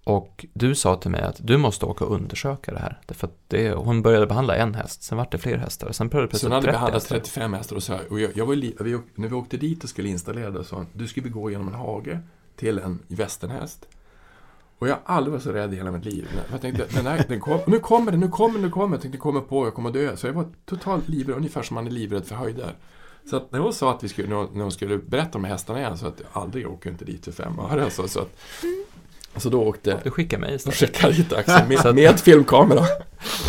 Och du sa till mig att du måste åka och undersöka det här. Därför att det, hon började behandla en häst, sen var det fler hästar. Sen började Så plötsligt hon hade 30 behandlat hästar. 35 hästar och så här, och jag, jag var li, vi, när vi åkte dit och skulle installera det så sa hon, du ska vi gå genom en hage till en västernhäst. Och jag har aldrig varit så rädd i hela mitt liv. Jag tänkte, den här, den kom, nu kommer den, nu kommer den, nu kommer den. Jag tänkte, kommer på, jag kommer dö. Så jag var totalt livrädd, ungefär som man är livrädd för höjder. Så när hon sa att vi skulle, när hon- skulle berätta om hästarna igen, så att jag aldrig åker inte dit för fem öre. Alltså, så, att, så då åkte, Du skickade mig istället. skickade jag dit Axel med, med filmkamera.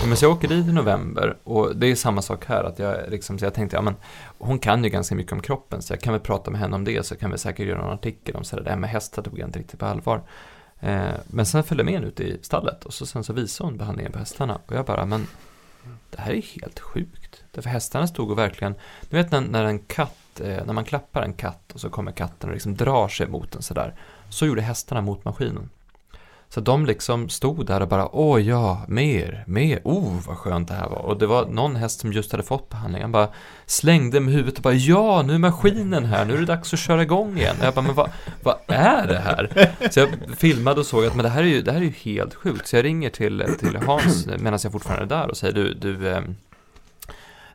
Ja, Men så jag åker dit i november och det är samma sak här. Att jag, liksom, så jag tänkte, ja men hon kan ju ganska mycket om kroppen så jag kan väl prata med henne om det så kan vi säkert göra någon artikel om så här, det här med hästar tog jag inte riktigt på allvar. Eh, men sen följde jag med ut i stallet och så sen så visade hon behandlingen på hästarna och jag bara, men det här är helt sjukt. Därför hästarna stod och verkligen, du vet när, när en katt, eh, när man klappar en katt och så kommer katten och liksom drar sig mot den sådär. Så gjorde hästarna mot maskinen. Så de liksom stod där och bara, åh ja, mer, mer, oh vad skönt det här var. Och det var någon häst som just hade fått behandling, han bara slängde med huvudet och bara, ja, nu är maskinen här, nu är det dags att köra igång igen. Och jag bara, men vad, vad är det här? Så jag filmade och såg att, men det här är ju, det här är ju helt sjukt. Så jag ringer till, till Hans medan jag fortfarande är där och säger, du, du, ehm,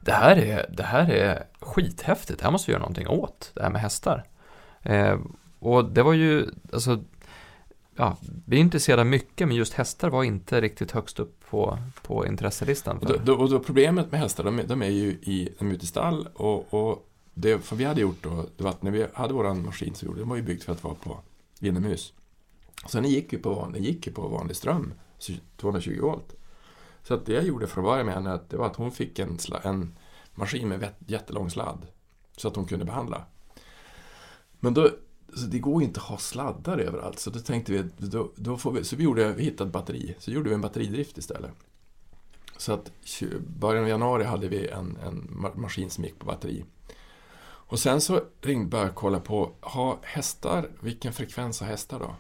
det här är, det här är skithäftigt, det här måste vi göra någonting åt, det här med hästar. Eh, och det var ju, alltså, ja, vi är intresserade mycket, men just hästar var inte riktigt högst upp på, på intresselistan. Och För. då, då, och då problemet med hästar, de, är- de är ju i, de är ute i stall och, och det för vi hade gjort då, det var när vi hade våran maskin så gjorde den var ju byggd för att vara på inomhus. Så den gick ju på, den gick ju på vanlig ström, så 220 volt. Så att det jag gjorde från början med henne, det var att hon fick en, en maskin med jättelång sladd. Så att hon kunde behandla. Men då, så det går ju inte att ha sladdar överallt. Så då tänkte vi, då, då får vi, så vi, gjorde, vi hittade ett batteri. Så gjorde vi en batteridrift istället. Så att början av januari hade vi en, en maskin som gick på batteri. Och sen så ringde började jag kolla på, ha hästar, vilken frekvens har hästar då?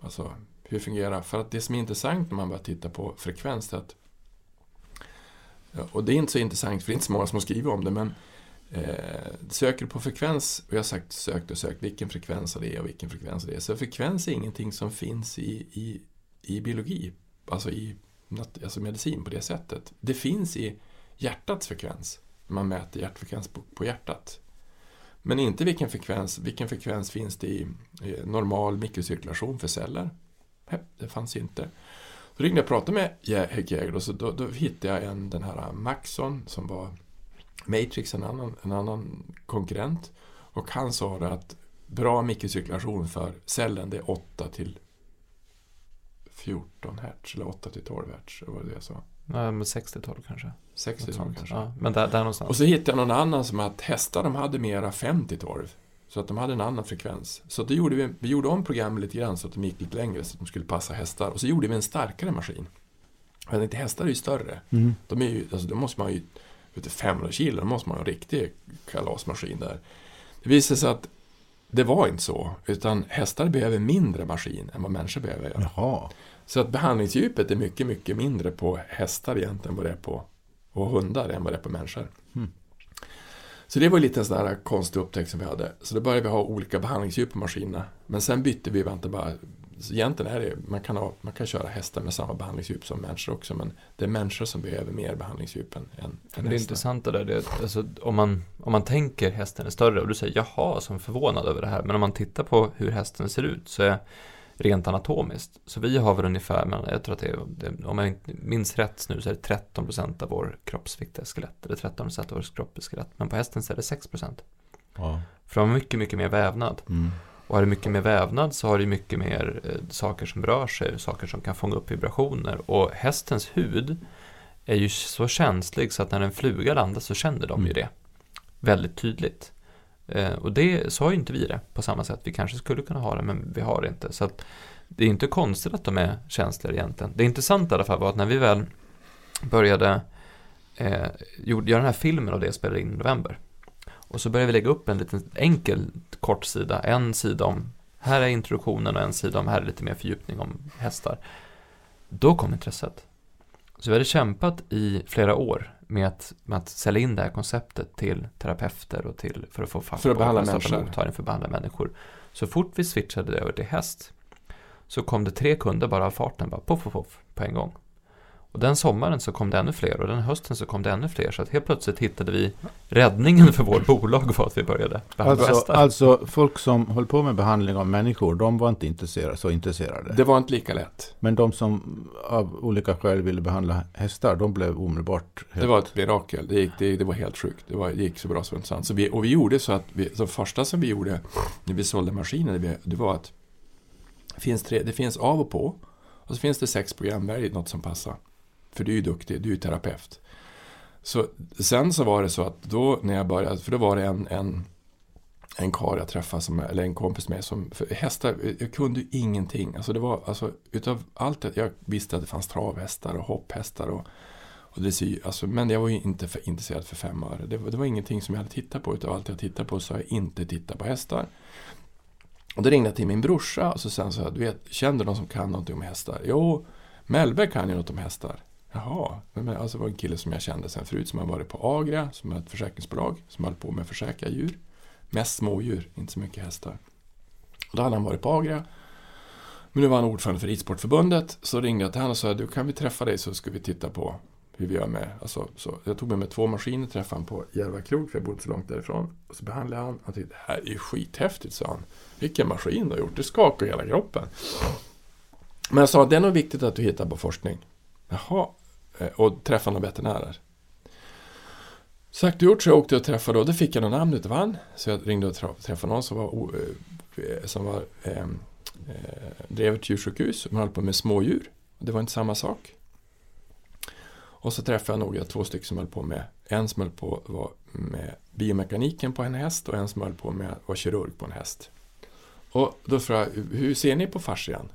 Alltså, hur fungerar För att det som är intressant när man börjar titta på frekvens är att och det är inte så intressant, för det är inte så många som har skrivit om det, men eh, söker du på frekvens, och jag har sagt sökt och sökt, vilken frekvens det är och vilken frekvens det är? Så frekvens är ingenting som finns i, i, i biologi, alltså i alltså medicin på det sättet. Det finns i hjärtats frekvens, man mäter hjärtfrekvens på, på hjärtat. Men inte vilken frekvens, vilken frekvens finns det i, i normal mikrocirkulation för celler? Nej, det fanns inte. Så ringde jag och pratade med Jäger och så då, då hittade jag en, den här Maxon som var Matrix, en annan, en annan konkurrent. Och han sa det att bra mikrocirkulation för cellen det är 8 till 14 hertz eller 8 till 12 hertz. Det var det jag sa. Ja, men 60-tal kanske. 60 Något sånt. kanske. Ja, men där, där någonstans. Och så hittade jag någon annan som att hästar de hade mera 50-12. Så att de hade en annan frekvens. Så då gjorde vi, vi gjorde om programmet lite grann så att de gick lite längre så att de skulle passa hästar. Och så gjorde vi en starkare maskin. Jag tänkte, hästar är ju större. Mm. De är ju, alltså då måste man ju, vet du, 500 kilo, då måste man ha en riktig kalasmaskin där. Det visade sig att det var inte så, utan hästar behöver mindre maskin än vad människor behöver göra. Jaha. Så att behandlingsdjupet är mycket, mycket mindre på hästar egentligen vad det är på och hundar än vad det är på människor. Mm. Så det var en sån där konstig upptäckt som vi hade. Så då började vi ha olika behandlingsdjup på maskinerna. Men sen bytte vi, vänta bara, så egentligen är det, man kan, ha, man kan köra hästar med samma behandlingsdjup som människor också, men det är människor som behöver mer behandlingsdjup än, än, det är intressant det där, det, alltså, om, man, om man tänker hästen är större och du säger jaha som förvånad över det här, men om man tittar på hur hästen ser ut så är rent anatomiskt, så vi har väl ungefär, men jag tror att det är, om jag inte minns rätt nu så är det 13% av vår kroppsvikt är skelett, eller 13% av vår kropp är skelett, men på hästen så är det 6%. Ja. För de har mycket, mycket mer vävnad. Mm. Och har du mycket mer vävnad så har du mycket mer eh, saker som rör sig, saker som kan fånga upp vibrationer. Och hästens hud är ju så känslig så att när en fluga landar så känner de ju Mm. det väldigt tydligt. Eh, och det, så har ju inte vi det på samma sätt. Vi kanske skulle kunna ha det, men vi har det inte. Så att det är inte konstigt att de är känsliga egentligen. Det intressanta i alla fall var att när vi väl började eh, gjorde- göra den här filmen av det jag spelade in i november. Och så började vi lägga upp en liten enkel kort sida. En sida om, här är introduktionen och en sida om, här är lite mer fördjupning om hästar. Då kom intresset. Så vi hade kämpat i flera år med att, med att sälja in det här konceptet till terapeuter och till, för att få fack För att behandla människor. mottagning för att behandla människor. Så fort vi switchade över till häst så kom det tre kunder bara av farten, bara poff, poff, poff, på en gång. Och den sommaren så kom det ännu fler och den hösten så kom det ännu fler. Så att helt plötsligt hittade vi räddningen för vårt bolag var att vi började behandla Alltså, hästar. alltså folk som höll på med behandling av människor, de var inte intresserade, så intresserade. Det var inte lika lätt. Men de som av olika skäl ville behandla hästar, de blev omedelbart helt... Det var ett mirakel. Det, gick, det, det var helt sjukt. Det, var, det gick så bra som det sant. Så vi, och vi gjorde så att vi, det första som vi gjorde när vi sålde maskiner, det, det var att det finns, tre, det finns av och på och så finns det sex program, välj något som passar. För du är ju duktig, du är ju terapeut. Så sen så var det så att då när jag började, för då var det en, en, en karl jag träffade, som, eller en kompis med som, för hästar, jag kunde ju ingenting. Alltså det var, alltså utav allt, jag visste att det fanns travhästar och hopphästar och och dressyr, alltså, men jag var ju inte för, intresserad för fem öre. Det, var- det var ingenting som jag hade tittat på. Utav allt jag tittade på så har jag inte tittat på hästar. Och då ringde jag till min brorsa och så sen så du vet, känner du någon som kan någonting om hästar? Jo, Mellberg kan ju något om hästar. Jaha, men, alltså det var en kille som jag kände sen förut som har varit på Agria, som är ett försäkringsbolag, som höll på med att försäkra djur. Mest smådjur, inte så mycket hästar. Och då hade han varit på Agria. Men nu var han ordförande för Ridsportförbundet, så ringde jag till honom och sa, du kan vi träffa dig så ska vi titta på hur vi gör med, alltså, så jag tog med mig två maskiner, träffade han på Järva krog, för jag bodde så långt därifrån. Och så behandlade han, han tyckte, det här är ju skithäftigt, sa han. Vilken maskin du har gjort, det skakar hela kroppen. Men jag sa, det är nog viktigt att du hittar på forskning. Jaha, Eh, och träffa några veterinärer. Sagt och gjort så jag åkte och träffade och då fick jag något namn utav han. Så jag ringde och träffade någon som var, eh, som var ehm, eh, drev ett djursjukhus som höll på med smådjur. Det var inte samma sak. Och så träffade jag några, två stycken som höll på med, en som höll på var med biomekaniken på en häst och en som höll på med att vara kirurg på en häst. Och då frågade jag, hur ser ni på fascian?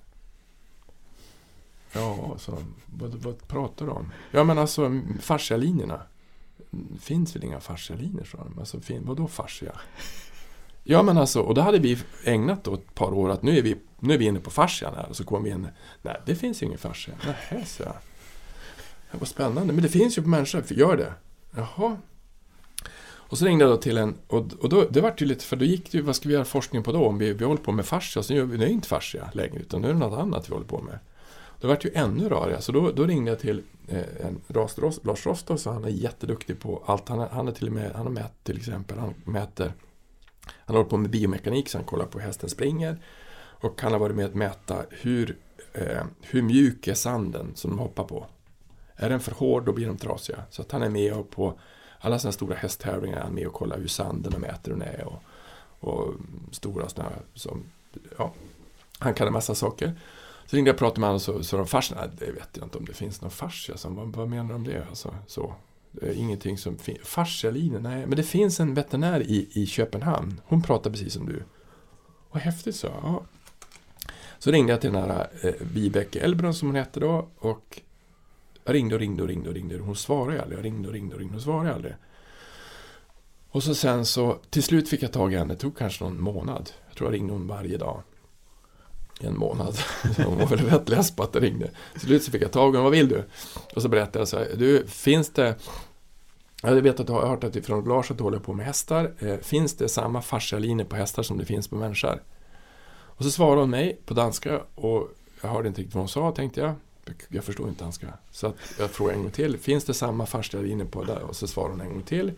Ja, så, vad, vad pratar du om? Ja, men alltså fascialinjerna. Det finns väl inga fascialinjer, sa de. Alltså, fin, vadå fascia? Ja, men alltså, och då hade vi ägnat då ett par år att nu är vi, nu är vi inne på fascian här. Och så kom vi in, nej, det finns ju ingen fascia. Nähä, så jag. Det var spännande, men det finns ju på människor, för gör det. Jaha. Och så ringde jag då till en, och, och då, det vart ju lite, för då gick det ju, vad ska vi göra forskning på då? Om vi, vi håller på med fascia, så gör vi, det är inte fascia längre, utan nu är det något annat vi håller på med. Då vart det ju ännu rörigare, så då, då ringde jag till eh, en Ras, Lars Rostov, så han är jätteduktig på allt. Han, han, är till och med, han har mätt till exempel, han mäter, han håller på med biomekanik, så han kollar på hur hästen springer. Och han har varit med att mäta hur, eh, hur mjuk är sanden som de hoppar på. Är den för hård, då blir de trasiga. Så att han är med och på alla sådana stora hästtävlingar är han med och kollar hur sanden och mäter hur den är. Och, och stora sådana som, ja, han kan en massa saker. Så ringde jag och pratade med honom och så, så de fascia, nej, det vet jag inte om det finns någon fascia. Så, vad, vad menar de om det? Alltså, så. Det är ingenting som finns. Nej. Men det finns en veterinär i, i Köpenhamn. Hon pratar precis som du. Vad häftigt så. Ja. Så ringde jag till den här eh, Vibeke Elbron som hon hette då. Och jag ringde och ringde och ringde och ringde. Hon svarade aldrig. Jag ringde och ringde och ringde och svarade aldrig. Och så sen så, till slut fick jag tag i henne. Det tog kanske någon månad. Jag tror jag ringde hon varje dag. En månad. Så hon var väl rätt less på att det ringde. Till slut så fick jag tag i henne. Vad vill du? Och så berättade jag så här. Du, finns det... Jag vet att du har hört att från Lars att du håller på med hästar. Eh, finns det samma fascialiner på hästar som det finns på människor? Och så svarade hon mig på danska och jag hörde inte riktigt vad hon sa tänkte jag. Jag förstår inte danska. Så att jag frågade en gång till. Finns det samma fascialiner på där? Och så svarade hon en gång till.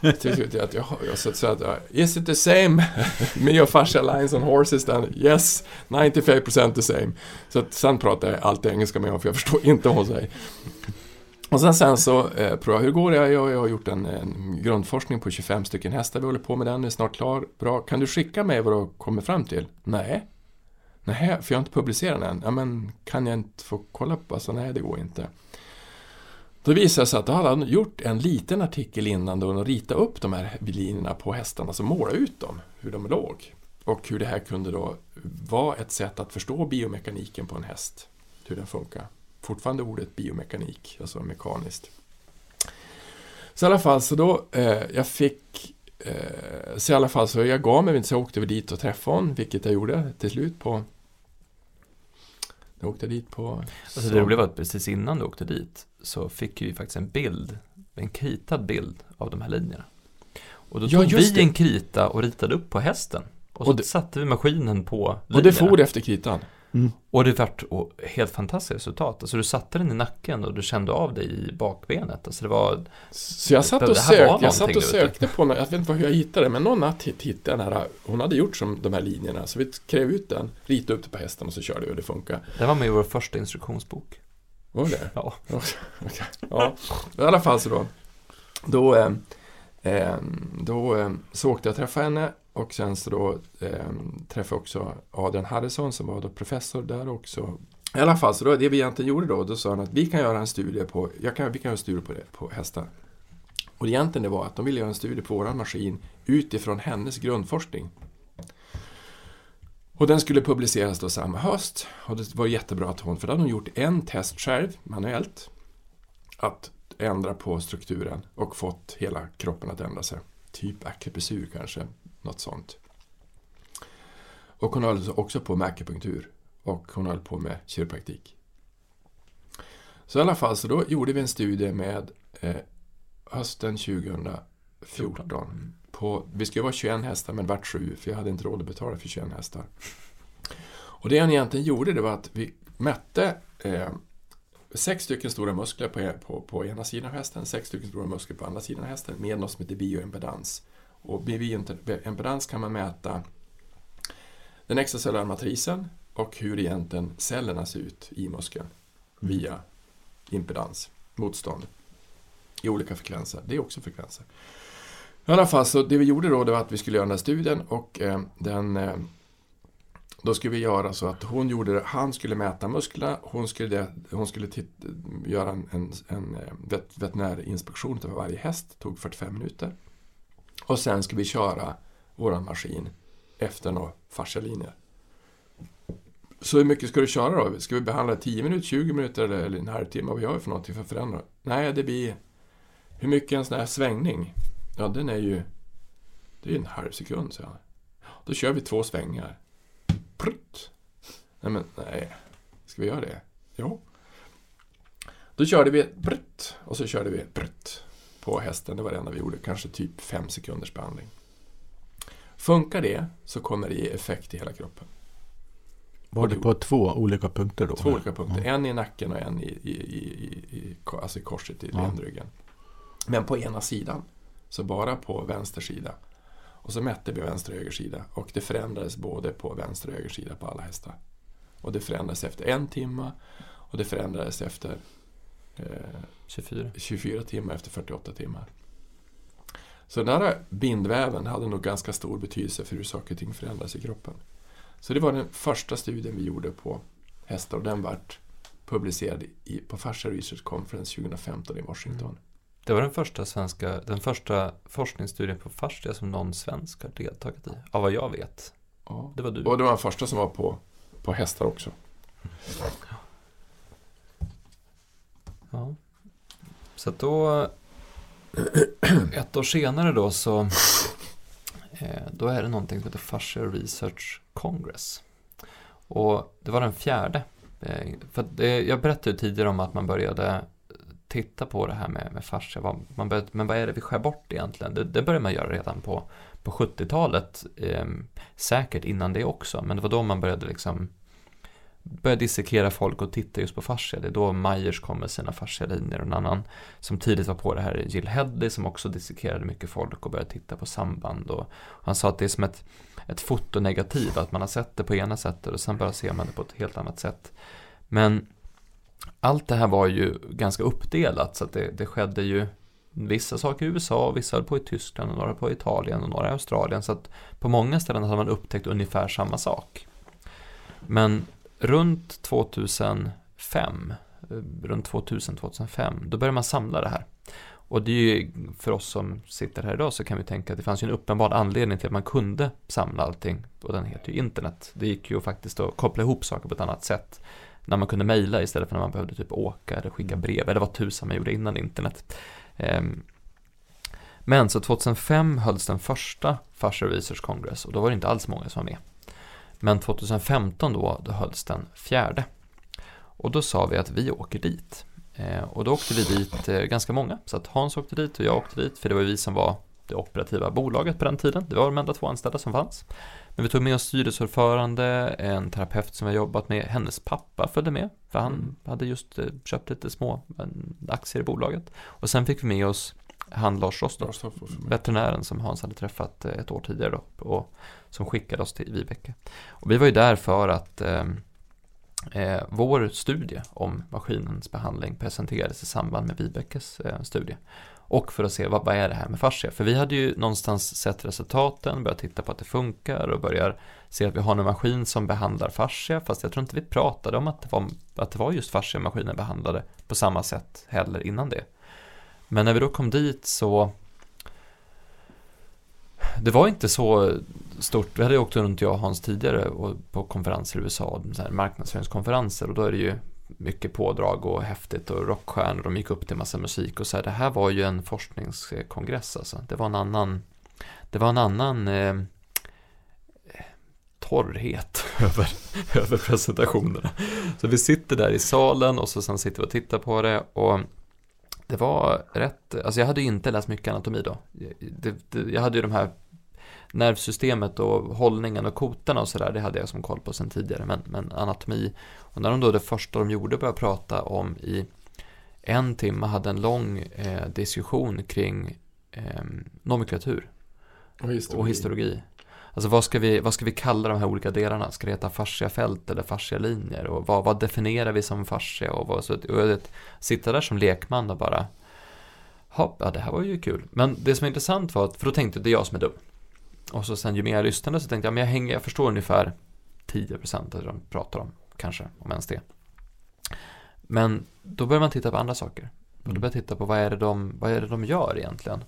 Till slut att jag, jag så sa att Is it the same? Me och fascia lines on horses then? Yes, 95% the same. Så att sen pratar jag alltid engelska med honom för jag förstår inte vad hon säger. Och sen, sen så eh, provade jag, hur går det? Jag, jag har gjort en, en grundforskning på 25 stycken hästar, vi håller på med den, är snart klar. Bra, kan du skicka mig vad du har kommit fram till? Nej. Nej, för jag har inte publicerat den än. Ja, men kan jag inte få kolla på? Alltså, nej, det går inte. Då visade det sig att då hade han gjort en liten artikel innan då och ritat upp de här linjerna på hästarna, alltså måla ut dem, hur de låg. Och hur det här kunde då vara ett sätt att förstå biomekaniken på en häst, hur den funkar. Fortfarande ordet biomekanik, alltså mekaniskt. Så i alla fall, så då, eh, jag fick, eh, så i alla fall så jag gav mig inte, så jag åkte dit och träffade honom, vilket jag gjorde till slut på jag åkte dit på... Alltså det roliga var att precis innan du åkte dit så fick vi faktiskt en bild, en kritad bild av de här linjerna. Och då Ja, tog vi det. en krita och ritade upp på hästen. Och så Och det- satte vi maskinen på Och det linjerna. for efter kritan. Mm. Och det vart helt fantastiskt resultat. Alltså du satte den i nacken och du kände av det i bakbenet. Alltså det var, Så jag satt och sökte, jag satt och sökte på, jag vet inte hur jag hittade det, men någon natt hitt- hittade jag den här, hon hade gjort som de här linjerna, så vi skrev ut den, ritade upp det på hästen och så körde vi och det funkade. det var med i vår första instruktionsbok. Var det Ja. Okej. Ja, i alla fall så då, då, eh, eh, då eh, så åkte jag och träffade henne och sen så då eh, träffade jag också Adrian Harrison som var då professor där också. I alla fall, så då, det vi egentligen gjorde då, då sa han att vi kan göra en studie på, jag kan, vi kan göra en studie på, det, på hästar. Och egentligen det var att de ville göra en studie på våran maskin utifrån hennes grundforskning. Och den skulle publiceras då samma höst. Och det var jättebra att hon, för då hade hon gjort en test själv, manuellt, att ändra på strukturen och fått hela kroppen att ändra sig. Typ akupressur kanske, något sånt. Och hon höll också på med akupunktur och hon höll på med kiropraktik. Så i alla fall, så då gjorde vi en studie med eh, hösten 2014. På, vi skulle vara 21 hästar men vart sju, för jag hade inte råd att betala för 21 hästar. Och det han egentligen gjorde det var att vi mätte eh, sex stycken stora muskler på, på, på ena sidan av hästen, sex stycken stora muskler på andra sidan av hästen med något som heter bioimpedans. Och med bioimpedans kan man mäta den extracellulära matrisen och hur egentligen cellerna ser ut i muskeln via impedans, motstånd, i olika frekvenser. Det är också frekvenser. I alla fall, så det vi gjorde då det var att vi skulle göra den här studien och eh, den eh, då skulle vi göra så att hon gjorde han skulle mäta musklerna, hon skulle, hon skulle göra en, en, en eh, vet, veterinärinspektion av varje häst, tog 45 minuter. Och sen ska vi köra våran maskin efter några fascialinjer. Så hur mycket ska du köra då? Ska vi behandla 10 minuter, 20 minuter eller, eller en halvtimme? Vad gör vi för någonting för att förändra? Nej, det blir... Hur mycket är en sån här svängning? Ja, den är ju... Det är en halv sekund, säger han. Då kör vi två svängar. Prutt. Nej, men nej. Ska vi göra det? Jo. Då körde vi brutt och så körde vi brutt på hästen. Det var det enda vi gjorde. Kanske typ fem sekunders behandling. Funkar det så kommer det ge effekt i hela kroppen. Var det på två olika punkter då? Två olika punkter. Ja. En i nacken och en i, i, i, i, alltså i korset i Ja. ländryggen. Men på ena sidan. Så bara på vänster sida. Och så mätte vi vänster och höger sida. Och det förändrades både på vänster och höger sida på alla hästar. Och det förändrades efter en timme. Och det förändrades efter 24. 24 timmar efter 48 timmar. Så den här bindväven hade nog ganska stor betydelse för hur saker och ting förändras i kroppen. Så det var den första studien vi gjorde på hästar och den vart publicerad i, på Fascia Research Conference 2015 i Washington. Det var den första, svenska, den första forskningsstudien på fascia som någon svensk har deltagit i. Av vad jag vet. Ja. Det var du. Och det var den första som var på, på hästar också. Ja. Så att då, ett år senare då så, eh, då är det någonting som heter Fascia Research Congress. Och det var den fjärde. Eh, för det, jag berättade tidigare om att man började titta på det här med, med fascia. Vad, man började, men vad är det vi skär bort egentligen? Det, det började man göra redan på, på 70-talet. Eh, säkert innan det också. Men det var då man började liksom börjar dissekera folk och titta just på fascia. Det är då Myers kom med sina fascialinjer och en annan som tidigt var på det här är Jill Hedley som också dissekerade mycket folk och började titta på samband. Och han sa att det är som ett, ett fotonegativ, att man har sett det på ena sättet och sen bara ser man det på ett helt annat sätt. Men allt det här var ju ganska uppdelat så att det, det skedde ju vissa saker i USA, vissa höll på i Tyskland och några på Italien och några i Australien. Så att på många ställen hade man upptäckt ungefär samma sak. Men runt 2005, eh, runt 2000-2005, då började man samla det här. Och det är ju, för oss som sitter här idag så kan vi tänka att det fanns ju en uppenbar anledning till att man kunde samla allting. Och den heter ju internet. Det gick ju faktiskt att koppla ihop saker på ett annat sätt. När man kunde mejla istället för när man behövde typ åka eller skicka brev. Eller vad tusan man gjorde innan internet. Ehm, Men så 2005 hölls den första Fascia Research Congress och då var det inte alls många som var med. Men 2015 då, då hölls den fjärde. Och då sa vi att vi åker dit. Eh, och då åkte vi dit eh, ganska många. Så att Hans åkte dit och jag åkte dit, för det var vi som var det operativa bolaget på den tiden. Det var de enda två anställda som fanns. Men vi tog med oss styrelseordförande, en terapeut som vi har jobbat med, hennes pappa följde med, för han Mm. hade just eh, köpt lite små aktier i bolaget. Och sen fick vi med oss han Lars mig. veterinären som Hans hade träffat eh, ett år tidigare då, och som skickade oss till Vibeke. Och vi var ju där för att eh, eh, vår studie om maskinens behandling presenterades i samband med Vibekes eh, studie. Och för att se vad, vad är det här med fascia? För vi hade ju någonstans sett resultaten, börjat titta på att det funkar och börjar se att vi har en maskin som behandlar fascia, fast jag tror inte vi pratade om att det var, att det var just fascia maskinen behandlade på samma sätt heller innan det. Men när vi då kom dit så det var inte så stort. Vi hade ju åkt runt jag och Hans tidigare och på konferenser i USA, så här marknadsföringskonferenser och då är det ju mycket pådrag och häftigt och rockstjärnor. De gick upp till massa musik och så här. Det här var ju en forskningskongress alltså. Det var en annan, det var en annan eh, torrhet över, över presentationerna. Så vi sitter där i salen och så sen sitter vi och tittar på det och det var rätt, alltså jag hade ju inte läst mycket anatomi då. Det, det, jag hade ju de här nervsystemet och hållningen och kotorna och sådär, det hade jag som koll på sen tidigare, men, men anatomi. Och när de då det första de gjorde började prata om i en timme hade en lång eh, diskussion kring eh, nomenklatur Och och histologi. Alltså vad ska, vi, vad ska vi kalla de här olika delarna? Ska det heta fasciafält eller fascialinjer? Och vad, vad definierar vi som fascia? Och, vad, så, och vet, sitta där som lekman och bara Hopp, ja det här var ju kul. Men det som är intressant var att, för då tänkte jag det är jag som är dum. Och så sen ju mer jag lyssnade så tänkte jag, men jag hänger, jag förstår ungefär 10% av det de pratar om, kanske, om ens det. Men då börjar man titta på andra saker. Och då börjar jag titta på vad är det de, vad är det de gör egentligen?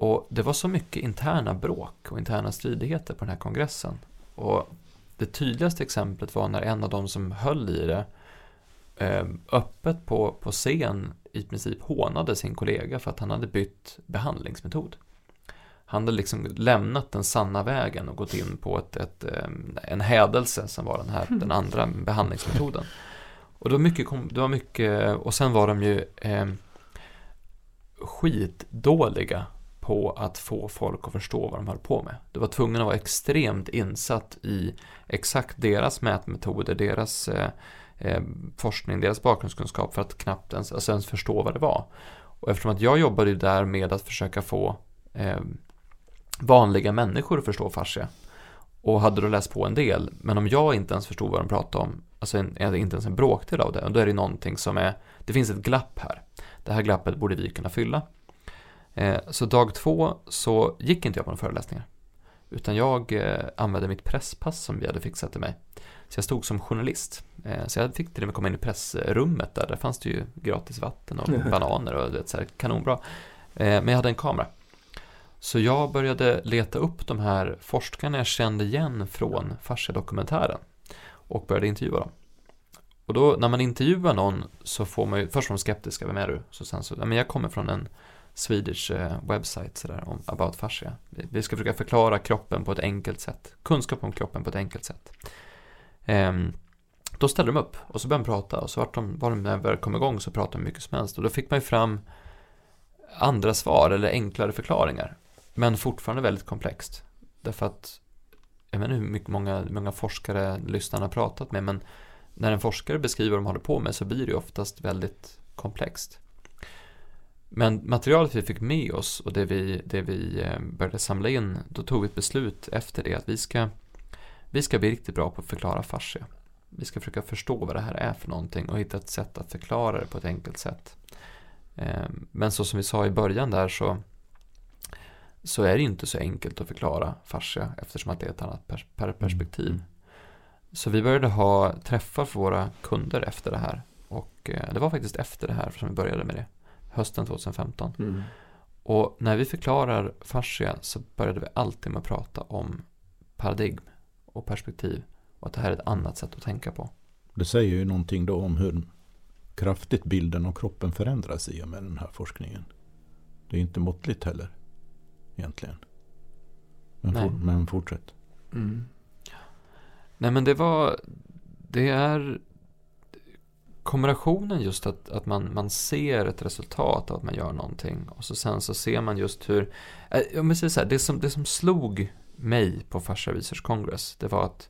Och det var så mycket interna bråk och interna stridigheter på den här kongressen. Och det tydligaste exemplet var när en av de som höll i det eh, öppet på, på scen i princip hånade sin kollega för att han hade bytt behandlingsmetod. Han hade liksom lämnat den sanna vägen och gått in på ett, ett, eh, en hädelse som var den här, den andra behandlingsmetoden. Och det var mycket, det var mycket och sen var de ju eh, skitdåliga på att få folk att förstå vad de höll på med. Du var tvungen att vara extremt insatt i exakt deras mätmetoder, deras eh, eh, forskning, deras bakgrundskunskap för att knappt ens, alltså ens förstå vad det var. Och eftersom att jag jobbade ju där med att försöka få eh, vanliga människor att förstå fascia och hade då läst på en del, men om jag inte ens förstod vad de pratade om, alltså en- inte ens en bråkdel av det, då är det någonting som är, det finns ett glapp här. Det här glappet borde vi kunna fylla. Eh, så dag två så gick inte jag på några föreläsningar. Utan jag eh, använde mitt presspass som vi hade fixat till mig. Så jag stod som journalist. Eh, så jag fick till och med komma in i pressrummet där. Där fanns det ju gratis vatten och bananer och det så här, kanonbra. Men jag hade en kamera. Så jag började leta upp de här forskarna jag kände igen från Fascia-dokumentären. Och började intervjua dem. Och då när man intervjuar någon så får man ju, först var de skeptiska, vem är du? Så sen så, ja, men jag kommer från en Swedish eh, website sådär om about fascia. Vi, ska försöka förklara kroppen på ett enkelt sätt. Kunskap om kroppen på ett enkelt sätt. Ehm, då ställde de upp och så började de prata och så vart de, var de när de väl kom igång så pratade de mycket som helst och då fick man ju fram andra svar eller enklare förklaringar. Men fortfarande väldigt komplext. Därför att jag vet inte hur mycket många, många forskare lyssnarna har pratat med men när en forskare beskriver vad de håller på med så blir det ju oftast väldigt komplext. Men materialet vi fick med oss och det vi, det vi eh, började samla in, då tog vi ett beslut efter det att vi ska, vi ska bli riktigt bra på att förklara fascia. Vi ska försöka förstå vad det här är för någonting och hitta ett sätt att förklara det på ett enkelt sätt. Eh, Men så som vi sa i början där så, så är det inte så enkelt att förklara fascia eftersom att det är ett annat pers- per perspektiv. Mm. Så vi började ha träffar för våra kunder efter det här. Och eh, det var faktiskt efter det här som vi började med det. Hösten 2015. Mm. Och när vi förklarar fascia så började vi alltid med att prata om paradigm och perspektiv. Och att det här är ett annat sätt att tänka på. Det säger ju någonting då om hur kraftigt bilden av kroppen förändras i och med den här forskningen. Det är inte måttligt heller. Egentligen. Men, Nej. for, men fortsätt. Mm. Nej men det var, det är, kombinationen just att, att man, man ser ett resultat av att man gör någonting och så sen så ser man just hur, eh, om jag säger så här, det som, det som slog mig på Fascia Research Congress, det var att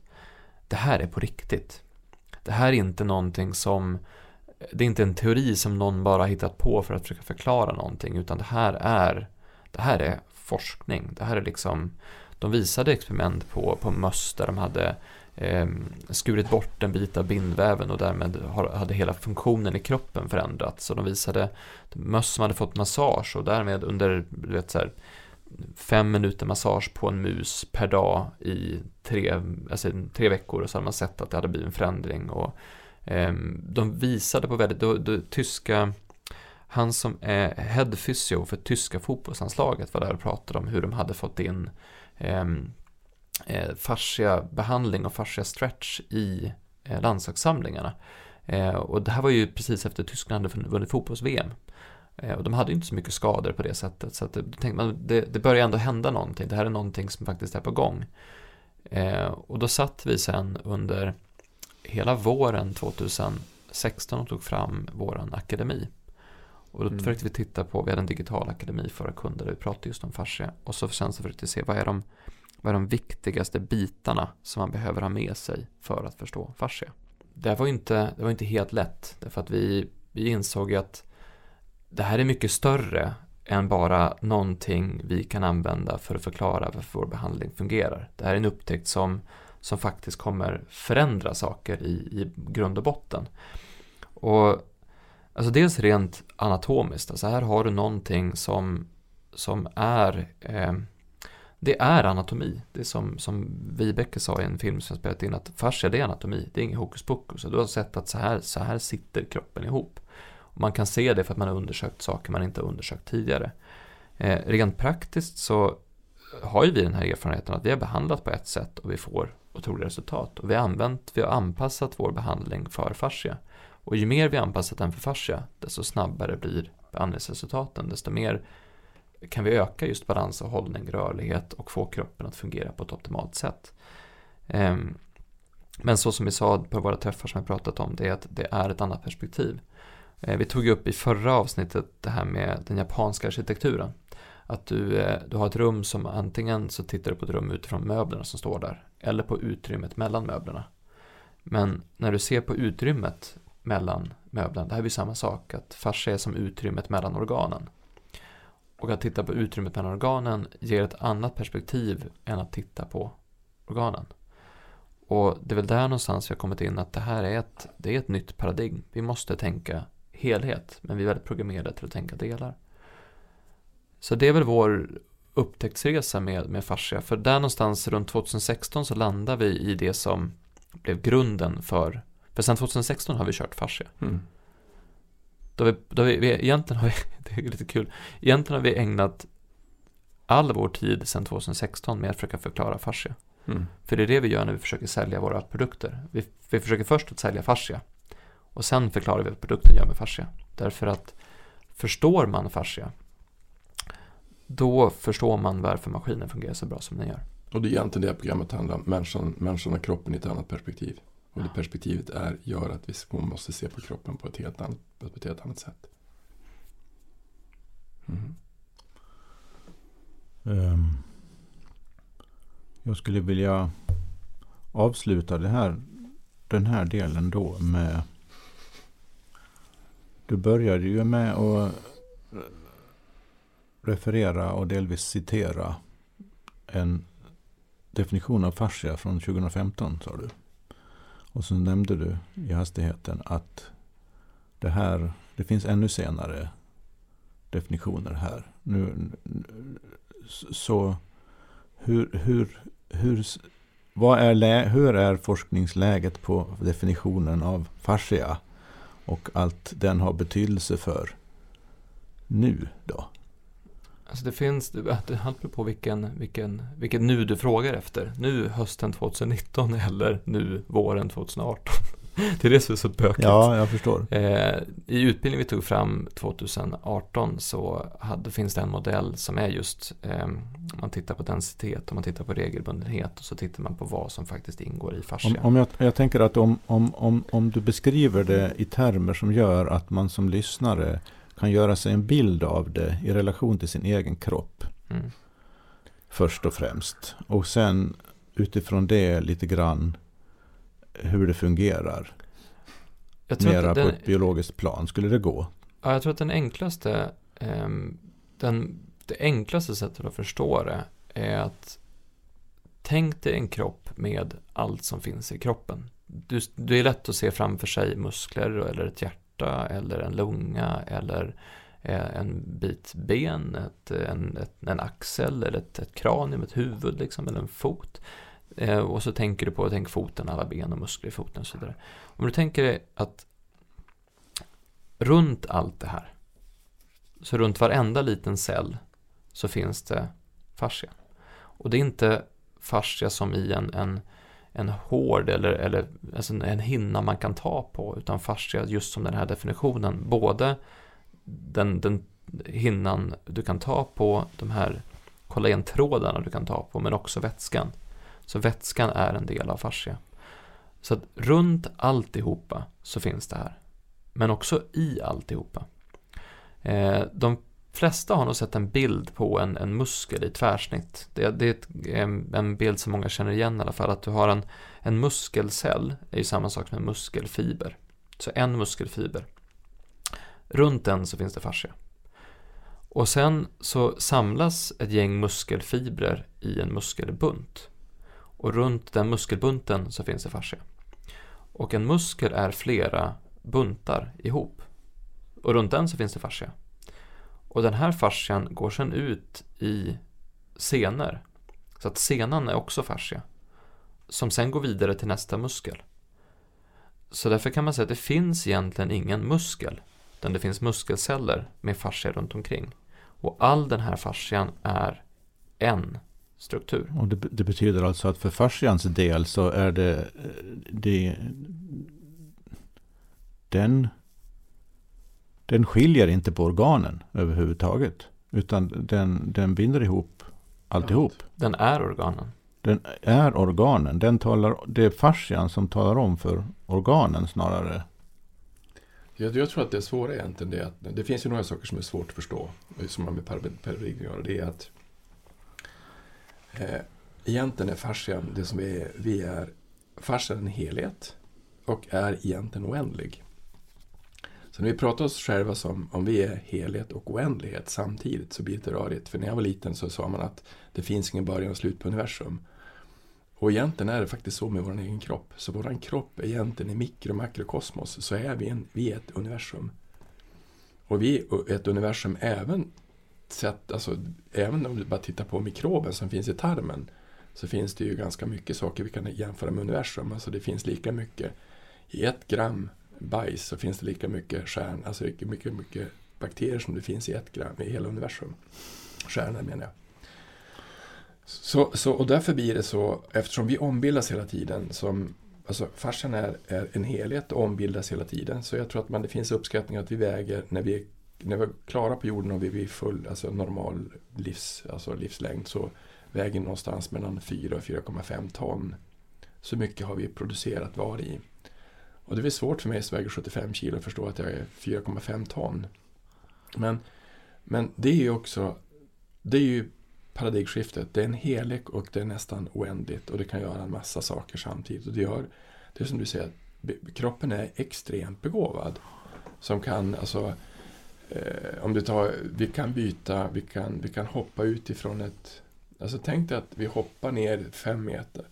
det här är på riktigt. Det här är inte någonting som, det är inte en teori som någon bara hittat på för att försöka förklara någonting, utan det här är, det här är forskning. Det här är liksom, de visade experiment på, på möss där de hade eh, skurit bort en bit av bindväven och därmed hade hela funktionen i kroppen förändrats. Så de visade möss som hade fått massage och därmed under du vet, så här, fem minuter massage på en mus per dag i tre, alltså tre veckor och så hade man sett att det hade blivit en förändring. Och, eh, de visade på väldigt, då, då, tyska han som är head physio för tyska fotbollslandslaget var där och pratade om hur de hade fått in eh, eh, fascia behandling och fascia stretch i eh, landslagssamlingarna. Eh, och det här var ju precis efter Tyskland hade vunnit fotbolls-VM. Eh, och de hade ju inte så mycket skador på det sättet. Så att det, tänkte man, det, det börjar ändå hända någonting. Det här är någonting som faktiskt är på gång. Eh, och då satt vi sen under hela våren 2016 och tog fram våran akademi. Och då mm. försökte vi titta på, vi hade en digital akademi för våra kunder där vi pratade just om fascia. Och så sen så försökte vi se vad är de vad är de viktigaste bitarna som man behöver ha med sig för att förstå fascia? Det var inte, det var inte helt lätt, därför att vi, vi insåg att det här är mycket större än bara någonting vi kan använda för att förklara varför vår behandling fungerar. Det här är en upptäckt som, som faktiskt kommer förändra saker i, i grund och botten. Och alltså dels rent anatomiskt, alltså här har du någonting som, som är eh, det är anatomi. Det är som, som Vibeke sa i en film som jag spelat in, att fascia det är anatomi, det är inget hokus pokus. Du har sett att så här, så här sitter kroppen ihop. Och man kan se det för att man har undersökt saker man inte har undersökt tidigare. Eh, rent praktiskt så har ju vi den här erfarenheten att vi har behandlat på ett sätt och vi får otroliga resultat. Och vi har använt, vi har anpassat vår behandling för fascia. Och ju mer vi anpassat den för fascia, desto snabbare blir behandlingsresultaten, desto mer kan vi öka just balans och hållning, rörlighet och få kroppen att fungera på ett optimalt sätt. Ehm, men så som vi sa på våra träffar som jag pratat om, det är att det är ett annat perspektiv. Eh, vi tog upp i förra avsnittet det här med den japanska arkitekturen. Att du, eh, du har ett rum som antingen så tittar du på ett rum utifrån möblerna som står där, eller på utrymmet mellan möblerna. Men när du ser på utrymmet mellan möblerna, det här är ju samma sak, att fascia är som utrymmet mellan organen. Och att titta på utrymmet mellan organen ger ett annat perspektiv än att titta på organen. Och det är väl där någonstans vi har kommit in att det här är ett, det är ett nytt paradigm. Vi måste tänka helhet, men vi är väldigt programmerade till att tänka delar. Så det är väl vår upptäcktsresa med, med fascia. För där någonstans runt 2016 så landar vi i det som blev grunden för, för sen 2016 har vi kört fascia. Mm. Då vi, då vi, vi, egentligen har vi, det är lite kul, egentligen har vi ägnat all vår tid sedan 2016 med att försöka förklara fascia. Mm. För det är det vi gör när vi försöker sälja våra produkter. Vi, vi försöker först att sälja fascia och sen förklarar vi vad produkten gör med fascia. Därför att förstår man fascia då förstår man varför maskinen fungerar så bra som den gör. Och det är egentligen det programmet handlar om, människan, människan och kroppen i ett annat perspektiv. Och det perspektivet är, gör att vi måste se på kroppen på ett helt annat, på ett helt annat sätt. Mm. Um, jag skulle vilja avsluta det här, den här delen då med... Du började ju med att referera och delvis citera en definition av fascia från 2015 sa du. Och så nämnde du i hastigheten att det här, det finns ännu senare definitioner här. Nu, så hur, hur, hur, vad är, hur är forskningsläget på definitionen av fascia och allt den har betydelse för nu då? Alltså det finns, det beror på vilken, vilken, vilket nu du frågar efter. Nu hösten 2019 eller nu våren 2018. det är det som är så bökigt. Ja, jag förstår. Eh, I utbildningen vi tog fram 2018 så hade, finns det en modell som är just eh, man tittar på densitet och man tittar på regelbundenhet och så tittar man på vad som faktiskt ingår i fascia. Om, om jag, jag tänker att om, om, om, om du beskriver det i termer som gör att man som lyssnare kan göra sig en bild av det i relation till sin egen kropp. Mm. Först och främst. Och sen utifrån det lite grann hur det fungerar. Jag Mera att på den, ett biologiskt plan. Skulle det gå? ja, jag tror att den enklaste ehm, den, det enklaste sättet att förstå det är att tänk dig en kropp med allt som finns i kroppen. Du, det är lätt att se framför sig muskler eller ett hjärta eller en lunga eller eh, en bit ben, ett, en, ett, en axel eller ett, ett kranium, ett huvud liksom, eller en fot. Eh, och så tänker du på, tänk foten, alla ben och muskler i foten och så vidare. Om du tänker dig att runt allt det här, så runt varenda liten cell så finns det fascia. Och det är inte fascia som i en, en, en hård eller, eller alltså en hinna man kan ta på, utan fascia just som den här definitionen. Både den, den hinnan du kan ta på, de här kollagentrådarna du kan ta på, men också vätskan. Så vätskan är en del av fascia. Så att runt alltihopa så finns det här. Men också i alltihopa. Eh, de flesta har nog sett en bild på en, en muskel i tvärsnitt. Det, det är ett, en, en bild som många känner igen i alla fall. Att du har en, en muskelcell, är ju samma sak som en muskelfiber. Så en muskelfiber. Runt den så finns det fascia. Och sen så samlas ett gäng muskelfibrer i en muskelbunt. Och runt den muskelbunten så finns det fascia. Och en muskel är flera buntar ihop. Och runt den så finns det fascia. Och den här fascian går sen ut i senor. Så att senan är också fascia. Som sen går vidare till nästa muskel. Så därför kan man säga att det finns egentligen ingen muskel. Utan det finns muskelceller med fascia runt omkring. Och all den här fascian är en struktur. Och det, det betyder alltså att för fascians del så är det, eh, det den, den skiljer inte på organen överhuvudtaget. Utan den, den binder ihop alltihop. Den är organen. Den är organen. Den talar, det är fascian som talar om för organen snarare. Jag, jag tror att det svåra egentligen är att det finns ju några saker som är svårt att förstå. Som har med paradigm att göra. Det är att eh, egentligen är fascian det som vi är. Vi är fascian en helhet och är egentligen oändlig. Så när vi pratar oss själva som om vi är helhet och oändlighet samtidigt så blir det rörigt. För när jag var liten så sa man att det finns ingen början och slut på universum. Och egentligen är det faktiskt så med vår egen kropp. Så vår kropp är egentligen i mikro och makrokosmos så är vi, en, vi är ett universum. Och vi är ett universum även sett, alltså, även om du bara tittar på mikroben som finns i tarmen så finns det ju ganska mycket saker vi kan jämföra med universum. Alltså det finns lika mycket i ett gram bajs så finns det lika mycket stjärn, alltså lika mycket, mycket bakterier som det finns i ett gram i hela universum. Stjärnor menar jag. Så, så, och därför blir det så, eftersom vi ombildas hela tiden, som, alltså farsen är, är en helhet och ombildas hela tiden, så jag tror att man, det finns uppskattningar att vi väger, när vi, när vi är klara på jorden och vi blir full, alltså normal livs, alltså livslängd, så väger någonstans mellan 4 och 4,5 ton. Så mycket har vi producerat var i. Och det är svårt för mig som väger 75 kilo att förstå att jag är 4,5 ton. Men, men det är ju också, det är ju paradigmskiftet. Det är en helhet och det är nästan oändligt och det kan göra en massa saker samtidigt. Och det gör, det är som du säger, kroppen är extremt begåvad. Som kan, alltså, eh, om du tar, vi kan byta, vi kan, vi kan hoppa utifrån ett, alltså tänk dig att vi hoppar ner fem meter.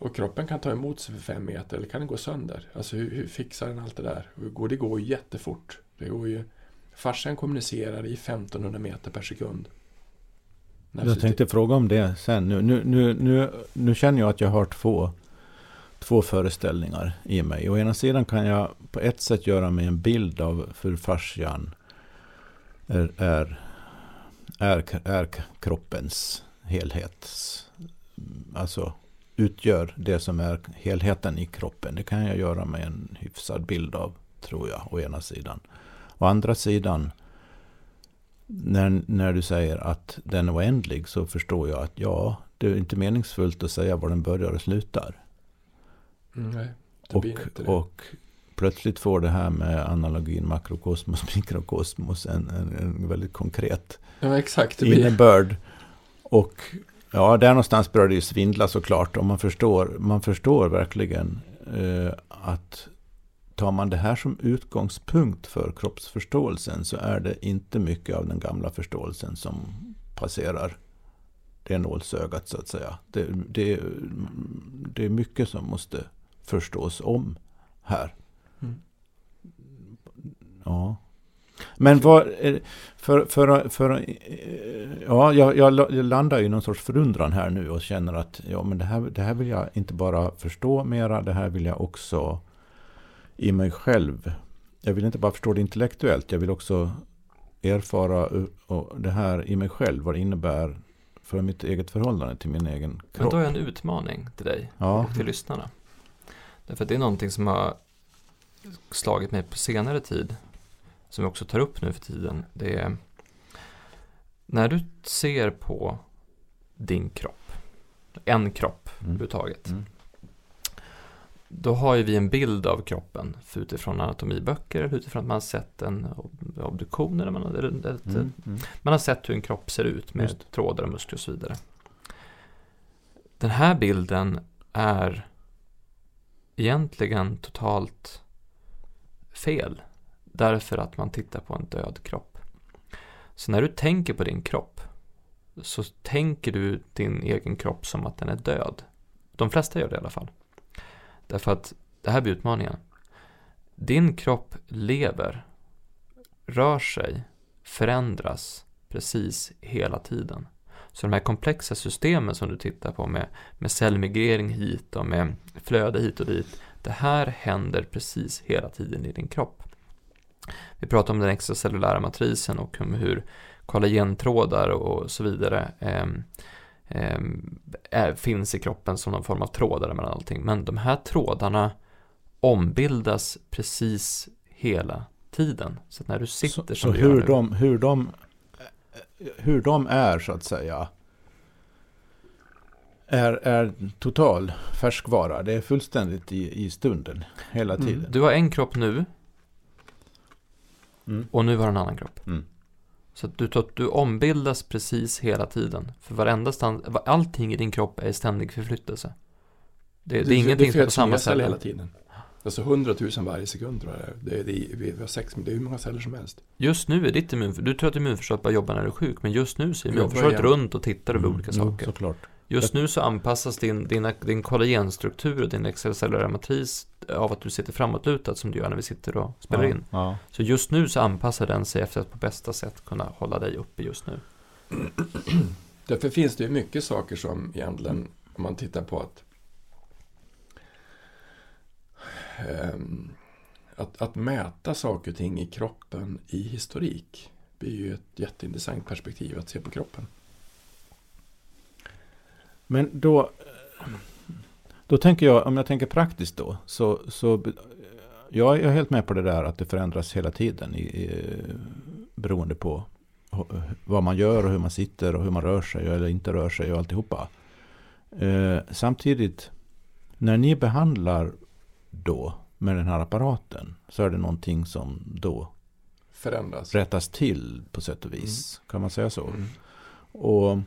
Och kroppen kan ta emot sig för fem meter eller kan den gå sönder? Alltså hur, hur fixar den allt det där? Och det går ju jättefort. Det går ju, farsan kommunicerar i 1500 meter per sekund. Jag tänkte fråga om det sen. Nu, nu, nu, nu, nu känner jag att jag har två, två föreställningar i mig. Å ena sidan kan jag på ett sätt göra mig en bild av hur fascian är, är, är, är kroppens helhet. Alltså utgör det som är helheten i kroppen. Det kan jag göra med en hyfsad bild av, tror jag, å ena sidan. Å andra sidan, när, när du säger att den är oändlig så förstår jag att ja, det är inte meningsfullt att säga var den börjar och slutar. Mm, nej, Och, och plötsligt får det här med analogin makrokosmos, mikrokosmos en, en, en väldigt konkret ja, exakt. Innebörd. Och ja, där någonstans börjar det ju svindla såklart. Och man förstår, man förstår verkligen eh, att tar man det här som utgångspunkt för kroppsförståelsen så är det inte mycket av den gamla förståelsen som passerar det nålsögat så att säga. Det, det, det är mycket som måste förstås om här. Mm. Ja. Men vad, eh, för, för, för, eh, ja, jag, jag landar i någon sorts förundran här nu och känner att ja, men det, här, det här vill jag inte bara förstå mera, det här vill jag också i mig själv. Jag vill inte bara förstå det intellektuellt, jag vill också erfara och det här i mig själv, vad det innebär för mitt eget förhållande till min egen Men kropp. då har jag en utmaning till dig Ja. och till lyssnarna. Därför att det är någonting som har slagit mig på senare tid, som jag också tar upp nu för tiden. Det är när du ser på din kropp, en kropp Mm. överhuvudtaget, Mm. då har ju vi en bild av kroppen för utifrån anatomiböcker, eller utifrån att man har sett en ob- obduktion, eller man, har- ett, Mm, mm. man har sett hur en kropp ser ut med Just. trådar och muskler och så vidare. Den här bilden är egentligen totalt fel. Därför att man tittar på en död kropp. Så när du tänker på din kropp så tänker du din egen kropp som att den är död. De flesta gör det i alla fall. Därför att det här blir utmaningen. Din kropp lever, rör sig, förändras precis hela tiden. Så de här komplexa systemen som du tittar på med, med cellmigrering hit och med flöde hit och dit. Det här händer precis hela tiden i din kropp. Vi pratar om den extracellulära matrisen och om hur kollagentrådar och så vidare ehm, är, finns i kroppen som någon form av trådar mellan allting. Men de här trådarna ombildas precis hela tiden. Så när du sitter Så, som så du hur, nu, de, hur, de, hur de är så att säga är, är total färskvara. Det är fullständigt i, i stunden hela Mm. tiden. Du har en kropp nu Mm. och nu har du en annan kropp. Mm. Så att du, du ombildas precis hela tiden. För varenda stand, allting i din kropp är i ständig förflyttelse. Det, det är ingenting som är på samma ställe. hela tiden. Alltså 100 000 varje sekund tror jag det är. Det det vi har sex, det är hur många celler som helst. Just nu är ditt immunförsvar, du tror att immunförsvaret bara jobbar när du är sjuk, men just nu så är Jobbar immunförsvaret runt och tittar över Mm, olika saker. Såklart. Just nu så anpassas din, din, din kollagenstruktur och din extracellulära matris av att du sitter framåtlutad som du gör när vi sitter och spelar ja, in. Ja. Så just nu så anpassar den sig efter att på bästa sätt kunna hålla dig uppe just nu. Därför finns det ju mycket saker som egentligen, om man tittar på att ehm, att, att mäta saker och ting i kroppen i historik blir ju ett jätteintressant perspektiv att se på kroppen. Men då, då tänker jag, om jag tänker praktiskt då, så, så jag är helt med på det där att det förändras hela tiden i, i, beroende på vad man gör och hur man sitter och hur man rör sig eller inte rör sig och alltihopa. Eh, samtidigt, när ni behandlar då med den här apparaten så är det någonting som då Förändras. rättas till på sätt och vis. Kan man säga så? Mm. Och,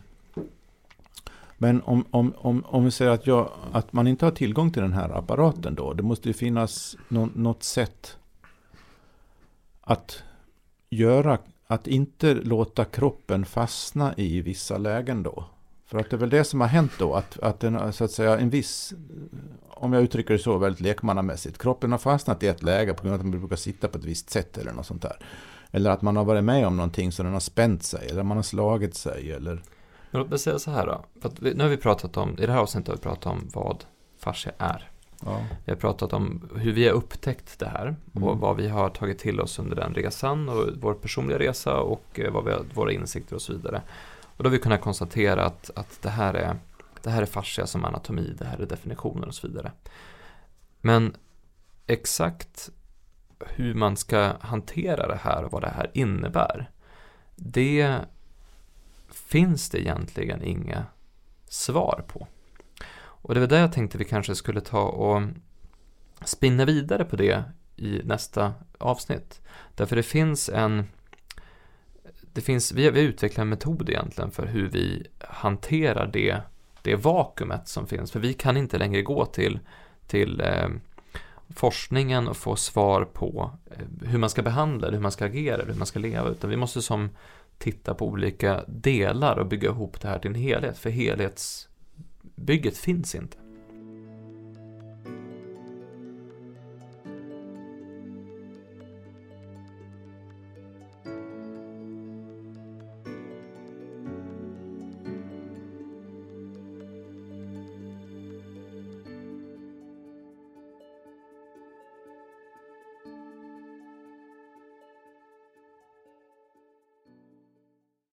men om, om, om, om vi säger att, jag, att man inte har tillgång till den här apparaten då. Det måste ju finnas nå, något sätt att göra, att inte låta kroppen fastna i vissa lägen då. För att det är väl det som har hänt då, att, att den, så att säga, en viss, om jag uttrycker det så väldigt lekmannamässigt, kroppen har fastnat i ett läge på grund av att man brukar sitta på ett visst sätt eller något sånt där. Eller att man har varit med om någonting så den har spänt sig, eller man har slagit sig, eller men låt mig säga så här då. För att vi, nu har vi pratat om, i det här avsnittet har vi pratat om vad fascia är. Ja. Vi har pratat om hur vi har upptäckt det här och Mm. vad vi har tagit till oss under den resan och vår personliga resa och eh, vad vi har, våra insikter och så vidare. Och då har vi kunnat konstatera att, att det här är det här är fascia som anatomi, det här är definitioner och så vidare. Men exakt hur man ska hantera det här och vad det här innebär, det finns det egentligen inga svar på. Och det var det jag tänkte vi kanske skulle ta och spinna vidare på det i nästa avsnitt. Därför det finns en det finns, vi, har, vi har utvecklat en metod egentligen för hur vi hanterar det, det vakuumet som finns. För vi kan inte längre gå till, till eh, forskningen och få svar på eh, hur man ska behandla det, hur man ska agera, hur man ska leva. Utan vi måste som titta på olika delar och bygga ihop det här till en helhet. För helhetsbygget finns inte.